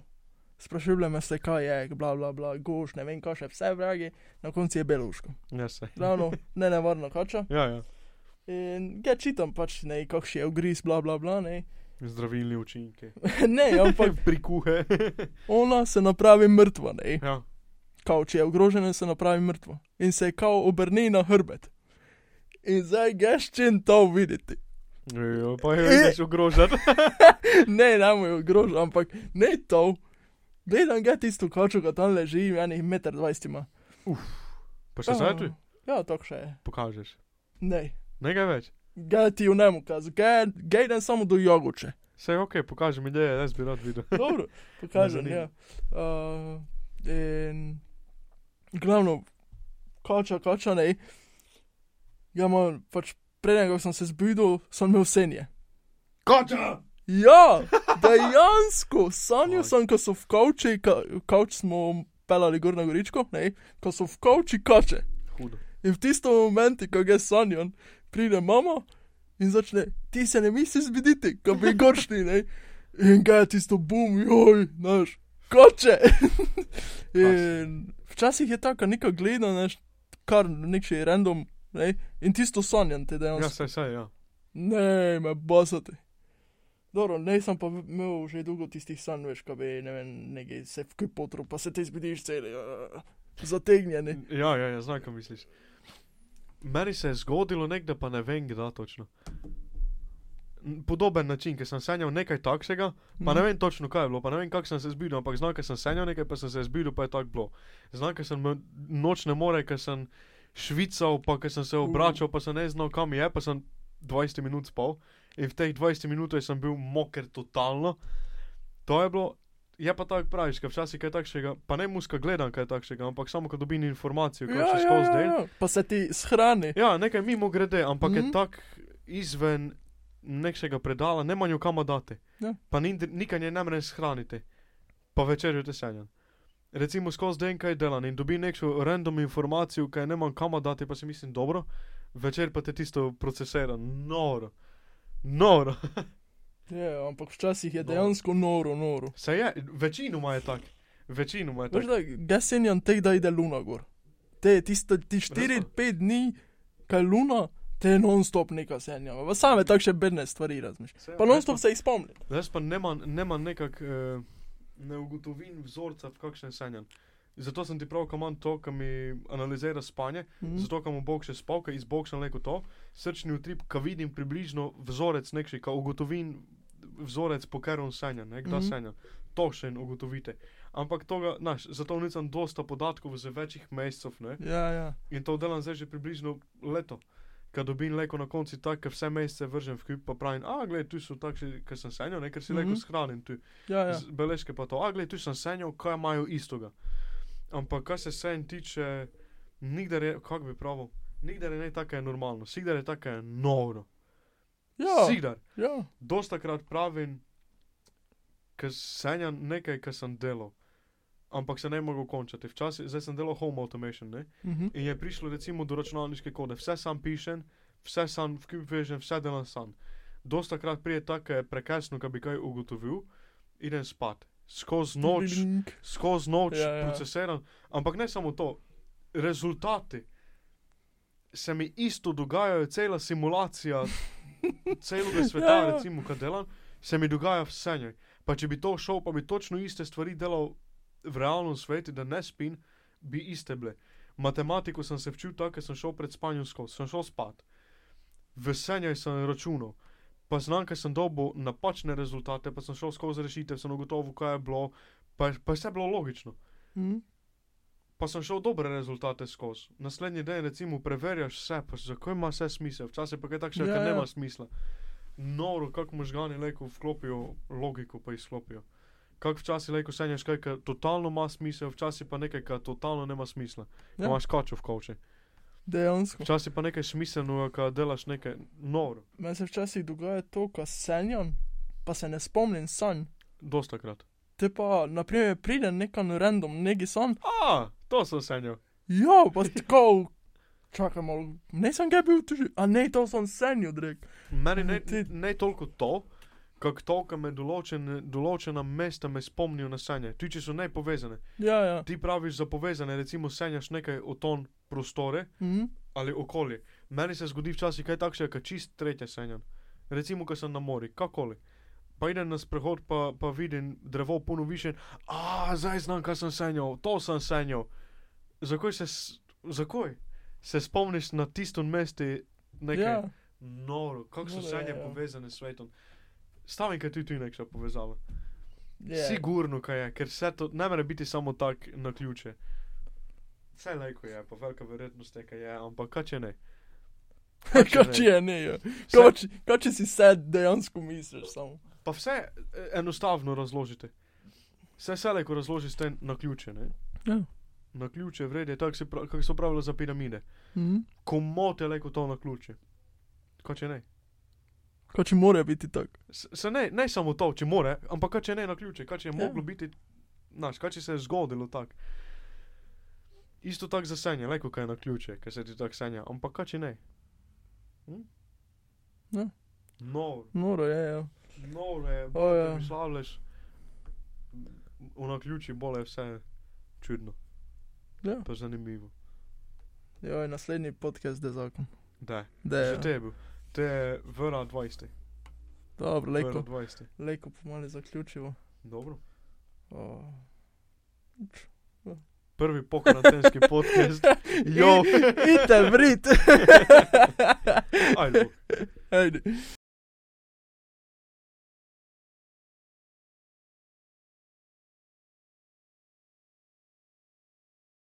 Speaker 1: Sprašujem me se, kaj je, bla bla bla, goš, ne vem, kaj še vse vragi, na koncu je beluško.
Speaker 2: Ja, se.
Speaker 1: Glavno, ne nevarna kača.
Speaker 2: Ja, ja.
Speaker 1: In ga čitam pač, ne, kakšen je ugriz, bla bla bla, ne.
Speaker 2: Zdravilni učinki. <laughs>
Speaker 1: ne, ampak <laughs>
Speaker 2: Prikuhe. <laughs>
Speaker 1: ona se napravi mrtva, ne.
Speaker 2: ja.
Speaker 1: Kao, če je ogrožena, se napravi mrtva. In se kao obrni na hrbet. In zdaj geš čim to videti.
Speaker 2: Jo, pa je vidiš ogrožen. <laughs>
Speaker 1: ne, ne mu je ogrožen, ampak ne to. Gledam ga tisto kačo, ki tam leži, enih 1,20 m.
Speaker 2: Pa še zdaj tu
Speaker 1: Ja, tako še je.
Speaker 2: pokažeš.
Speaker 1: Ne.
Speaker 2: Nekaj več.
Speaker 1: Ga ti v nemu kazu, ga ga idem samo do joguče.
Speaker 2: Vse je ok, pokaži mi ideje, jaz bi rad videl.
Speaker 1: Dobro, <laughs> pokažem, ja. Uh, in glavno, kača, kača, ne. Ja, imam pač preden sem se zbudil, sem imel senje.
Speaker 2: Koča!
Speaker 1: Ja, dejansko, sanjal sem, ko so v kavči, ka, v kavč smo pelali gor na goričko, ne, ko so v kavči kače.
Speaker 2: Hudo.
Speaker 1: In v tistem momentu, ko ga sanjam, pride mama in začne, ti se ne misliš zbuditi, ko bi goršni, ne. In ga je tisto bum, joj, naš, koče. in včasih je tako, nekaj gledam, neš, kar nekši random, ne, in tisto sanjam
Speaker 2: Ja,
Speaker 1: dejansko.
Speaker 2: saj, saj, ja.
Speaker 1: Ne, me basati. Dobro, ne sem pa imel že dolgo tistih sanj, veš, ko bi, ne vem, nekaj se v kipotru, pa se ti zbudiš cel. Uh, zategnjeni.
Speaker 2: Ja, ja, ja, znam, kaj misliš. Meni se je zgodilo nekdaj, pa ne vem, kdaj točno. Podoben način, ker sem sanjal nekaj takšnega, pa ne
Speaker 1: Mhm.
Speaker 2: vem točno kaj je bilo, pa ne vem kako sem se zbudil, ampak znam, ker sem sanjal nekaj, pa sem se zbudil, pa je tako bilo. Znam, ker sem imel nočne more, ker sem švical, pa ker sem se obračal, pa sem ne znal kam je, pa sem 20 minut spal in v teh 20 minutah sem bil moker totalno. To je bilo, je pa tako praviš, ker včasih kaj takšnega, pa ne muska gledam kaj takšnega, ampak samo ko dobim informacijo,
Speaker 1: Ja,
Speaker 2: kaj še
Speaker 1: ja,
Speaker 2: skozi
Speaker 1: ja,
Speaker 2: del.
Speaker 1: ja. Pa se ti shrani.
Speaker 2: Ja, nekaj mimo grede, ampak mm -hmm.
Speaker 1: Mhm.
Speaker 2: je tak izven nekega predala, ne manj kam dati.
Speaker 1: Ja.
Speaker 2: Pa ni, nikaj ne moreš shraniti, pa večerjo te sanjam. Recimo skozi den kaj delam in dobi neko random informacijo, kaj ne manj kam dati, pa si mislim dobro, večer pa te tisto procesira, noro, noro. <laughs>
Speaker 1: Ja, ampak včasih je
Speaker 2: No.
Speaker 1: dejansko noro, noro.
Speaker 2: Se je, večinoma je tak, večinoma je
Speaker 1: Veš,
Speaker 2: tak.
Speaker 1: da gasenjan tek, da ide luna gor. Te, tisto, ti 4-5 dni, kaj luna, te non-stop neka senja. Same takšne bedne stvari razmiš.
Speaker 2: Se je,
Speaker 1: Pa
Speaker 2: jaz
Speaker 1: non-stop se jih spomnim.
Speaker 2: Jaz pa nemam, nemam nekak, uh, ne ugotovim vzorca, v kakšnem sanjam. Zato sem ti prav, ko imam to, ki mi analizira spanje, mm. zato ko mu Bog še spal, ki izboksam neko to, srčni utrip, ko vidim približno vzorec nekši, ko ugotovim vzorec, po katerem sanjam, ne, kdaj mm. -hmm. sanjam. To še in ugotovite. Ampak toga, znaš, zato nisem dosta podatkov za večjih mesecev, ne,
Speaker 1: Ja, ja.
Speaker 2: in to delam zdaj že približno leto. Kad dobim leko na koncu tako, ker vse mesece vržem v kup, pa pravim, a gled, tu so takšni, ker sem sanjal, ne, ker si mm -hmm. Leko shranim tu
Speaker 1: Ja, ja.
Speaker 2: z beležke pa to, a gled, tu sem sanjal, kaj imajo istoga. Ampak kar se sen tiče, nikdar je, kako bi pravil, nikdar je ne tako je normalno, sigdar je tako je noro.
Speaker 1: Ja,
Speaker 2: Sigdar.
Speaker 1: ja.
Speaker 2: Dostakrat pravim, ker sanjam nekaj, kar sem delal. Ampak se ne mogu končati. Včasih, zdaj sem delal home automation, ne?
Speaker 1: Mhm.
Speaker 2: In je prišlo recimo do računalniške kode, vse sam pišem, vse sam v kup vežem, vse delam sam. Dostakrat prije tako je prekasno, da bi kaj ugotovil, idem spat. Skozi noč, skozi noč
Speaker 1: Ja, ja.
Speaker 2: procesiram, ampak ne samo to, rezultati se mi isto dogajajo, cela simulacija <laughs> celega sveta,
Speaker 1: Ja,
Speaker 2: ja, recimo, kad delam, se mi dogaja v sanjah. Pa če bi to šel, pa bi točno iste stvari delal v realnem svetu, da ne spim, bi iste bile. Matematiko sem se včil tako, ker sem šel pred spanjem skozi, sem šel spat. V sanjah sem računal, pa znam, ker sem dobil napačne rezultate, pa sem šel skozi rešitev, sem ugotovil, kaj je bilo, pa, pa je vse bilo logično.
Speaker 1: Mhm.
Speaker 2: Pa sem šel dobre rezultate skozi. Naslednji dan, recimo, preverjaš vse, pa zakaj ima vse smisel, včasih pa je tako še,
Speaker 1: Ja,
Speaker 2: ker
Speaker 1: ja.
Speaker 2: nema smisla. Noro, kako možgani leko vklopijo logiko, pa izklopijo. Kako včasih leko sanjaš kaj, kar totalno ima smisel, včasih pa nekaj, kar totalno nema smisla. Ja. Imaš kačo v kovče.
Speaker 1: Dejansko.
Speaker 2: Včasih pa nekaj smiselno, kar delaš nekaj noro.
Speaker 1: Meni se včasih dogaja to, ko sanjam, pa se ne spomnim sanj.
Speaker 2: Dostakrat.
Speaker 1: Te pa, naprimer, pride nekan random, neki san,
Speaker 2: A, to sem sanjal.
Speaker 1: ja, pa si tako, čakaj malo, nisem ga bil tu, a ne, to sem sanjal, drek.
Speaker 2: Meni ne,
Speaker 1: Ti-
Speaker 2: ne toliko to, kako to, kar me določene, določena mesta me spomnijo na sanje. Tudi če so nepovezane.
Speaker 1: Ja, ja.
Speaker 2: Ti praviš za povezane, recimo sanjaš nekaj o ton prostore
Speaker 1: Mhm.
Speaker 2: ali okolje. Meni se zgodi včasih kaj takšnega, kot čist tretje sanjam. Recimo, ko sem na mori, kakoli. Pa idem na sprehod, pa, pa vidim drevo puno više. A, zdaj znam, kaj sem sanjal, to sem sanjal. Zakaj se, zakaj? Se spomniš na tisto mesto, nekaj
Speaker 1: Ja,
Speaker 2: noro, kako so sanje
Speaker 1: ja.
Speaker 2: povezane s svetom. Stavim, kaj tudi tu nekša povezava.
Speaker 1: je.
Speaker 2: Sigurno, kaj je, ker vse to ne more biti samo tako na ključe. Vse lajko je, pa velika verjetnost je, kaj je, ampak kaj če ne. <laughs>
Speaker 1: Kaj če je, ne, ja. Kaj če- Kaj če si sed dejansko misliš samo.
Speaker 2: Pa vse eh, enostavno razložite. Vse se lajko razloži s tem na ključe, ne?
Speaker 1: Ja.
Speaker 2: Na ključe vrede, tako se prav, so pravila za piramide.
Speaker 1: Mhm.
Speaker 2: Komote lajko to na ključe. Kaj če ne?
Speaker 1: Kaj če mora biti tako.
Speaker 2: Se ne, ne samo to, če more, ampak kaj če ne na ključe, kaj če je
Speaker 1: Ja.
Speaker 2: moglo biti, znaš, kaj če se je zgodilo tako. Isto tako za senje, leko kaj je na ključe, ker se ti tako senja, ampak kaj če ne. Hm?
Speaker 1: Ja.
Speaker 2: No,
Speaker 1: Noro je, ja.
Speaker 2: no, je,
Speaker 1: O, ja.
Speaker 2: ja. mislavljaš, v na ključi bole vse čudno,
Speaker 1: Ja,
Speaker 2: pa zanimivo.
Speaker 1: ja, naslednji podcast je zakon.
Speaker 2: Da,
Speaker 1: Da,
Speaker 2: že
Speaker 1: ja.
Speaker 2: Te je vra 20.
Speaker 1: Dobro, lejko,
Speaker 2: 20.
Speaker 1: lejko pomalo zaključivo.
Speaker 2: Dobro.
Speaker 1: O,
Speaker 2: Prvi pokarantenski <laughs> podcast. Jo,
Speaker 1: Ite, vrit.
Speaker 2: ajde.
Speaker 1: Ajde.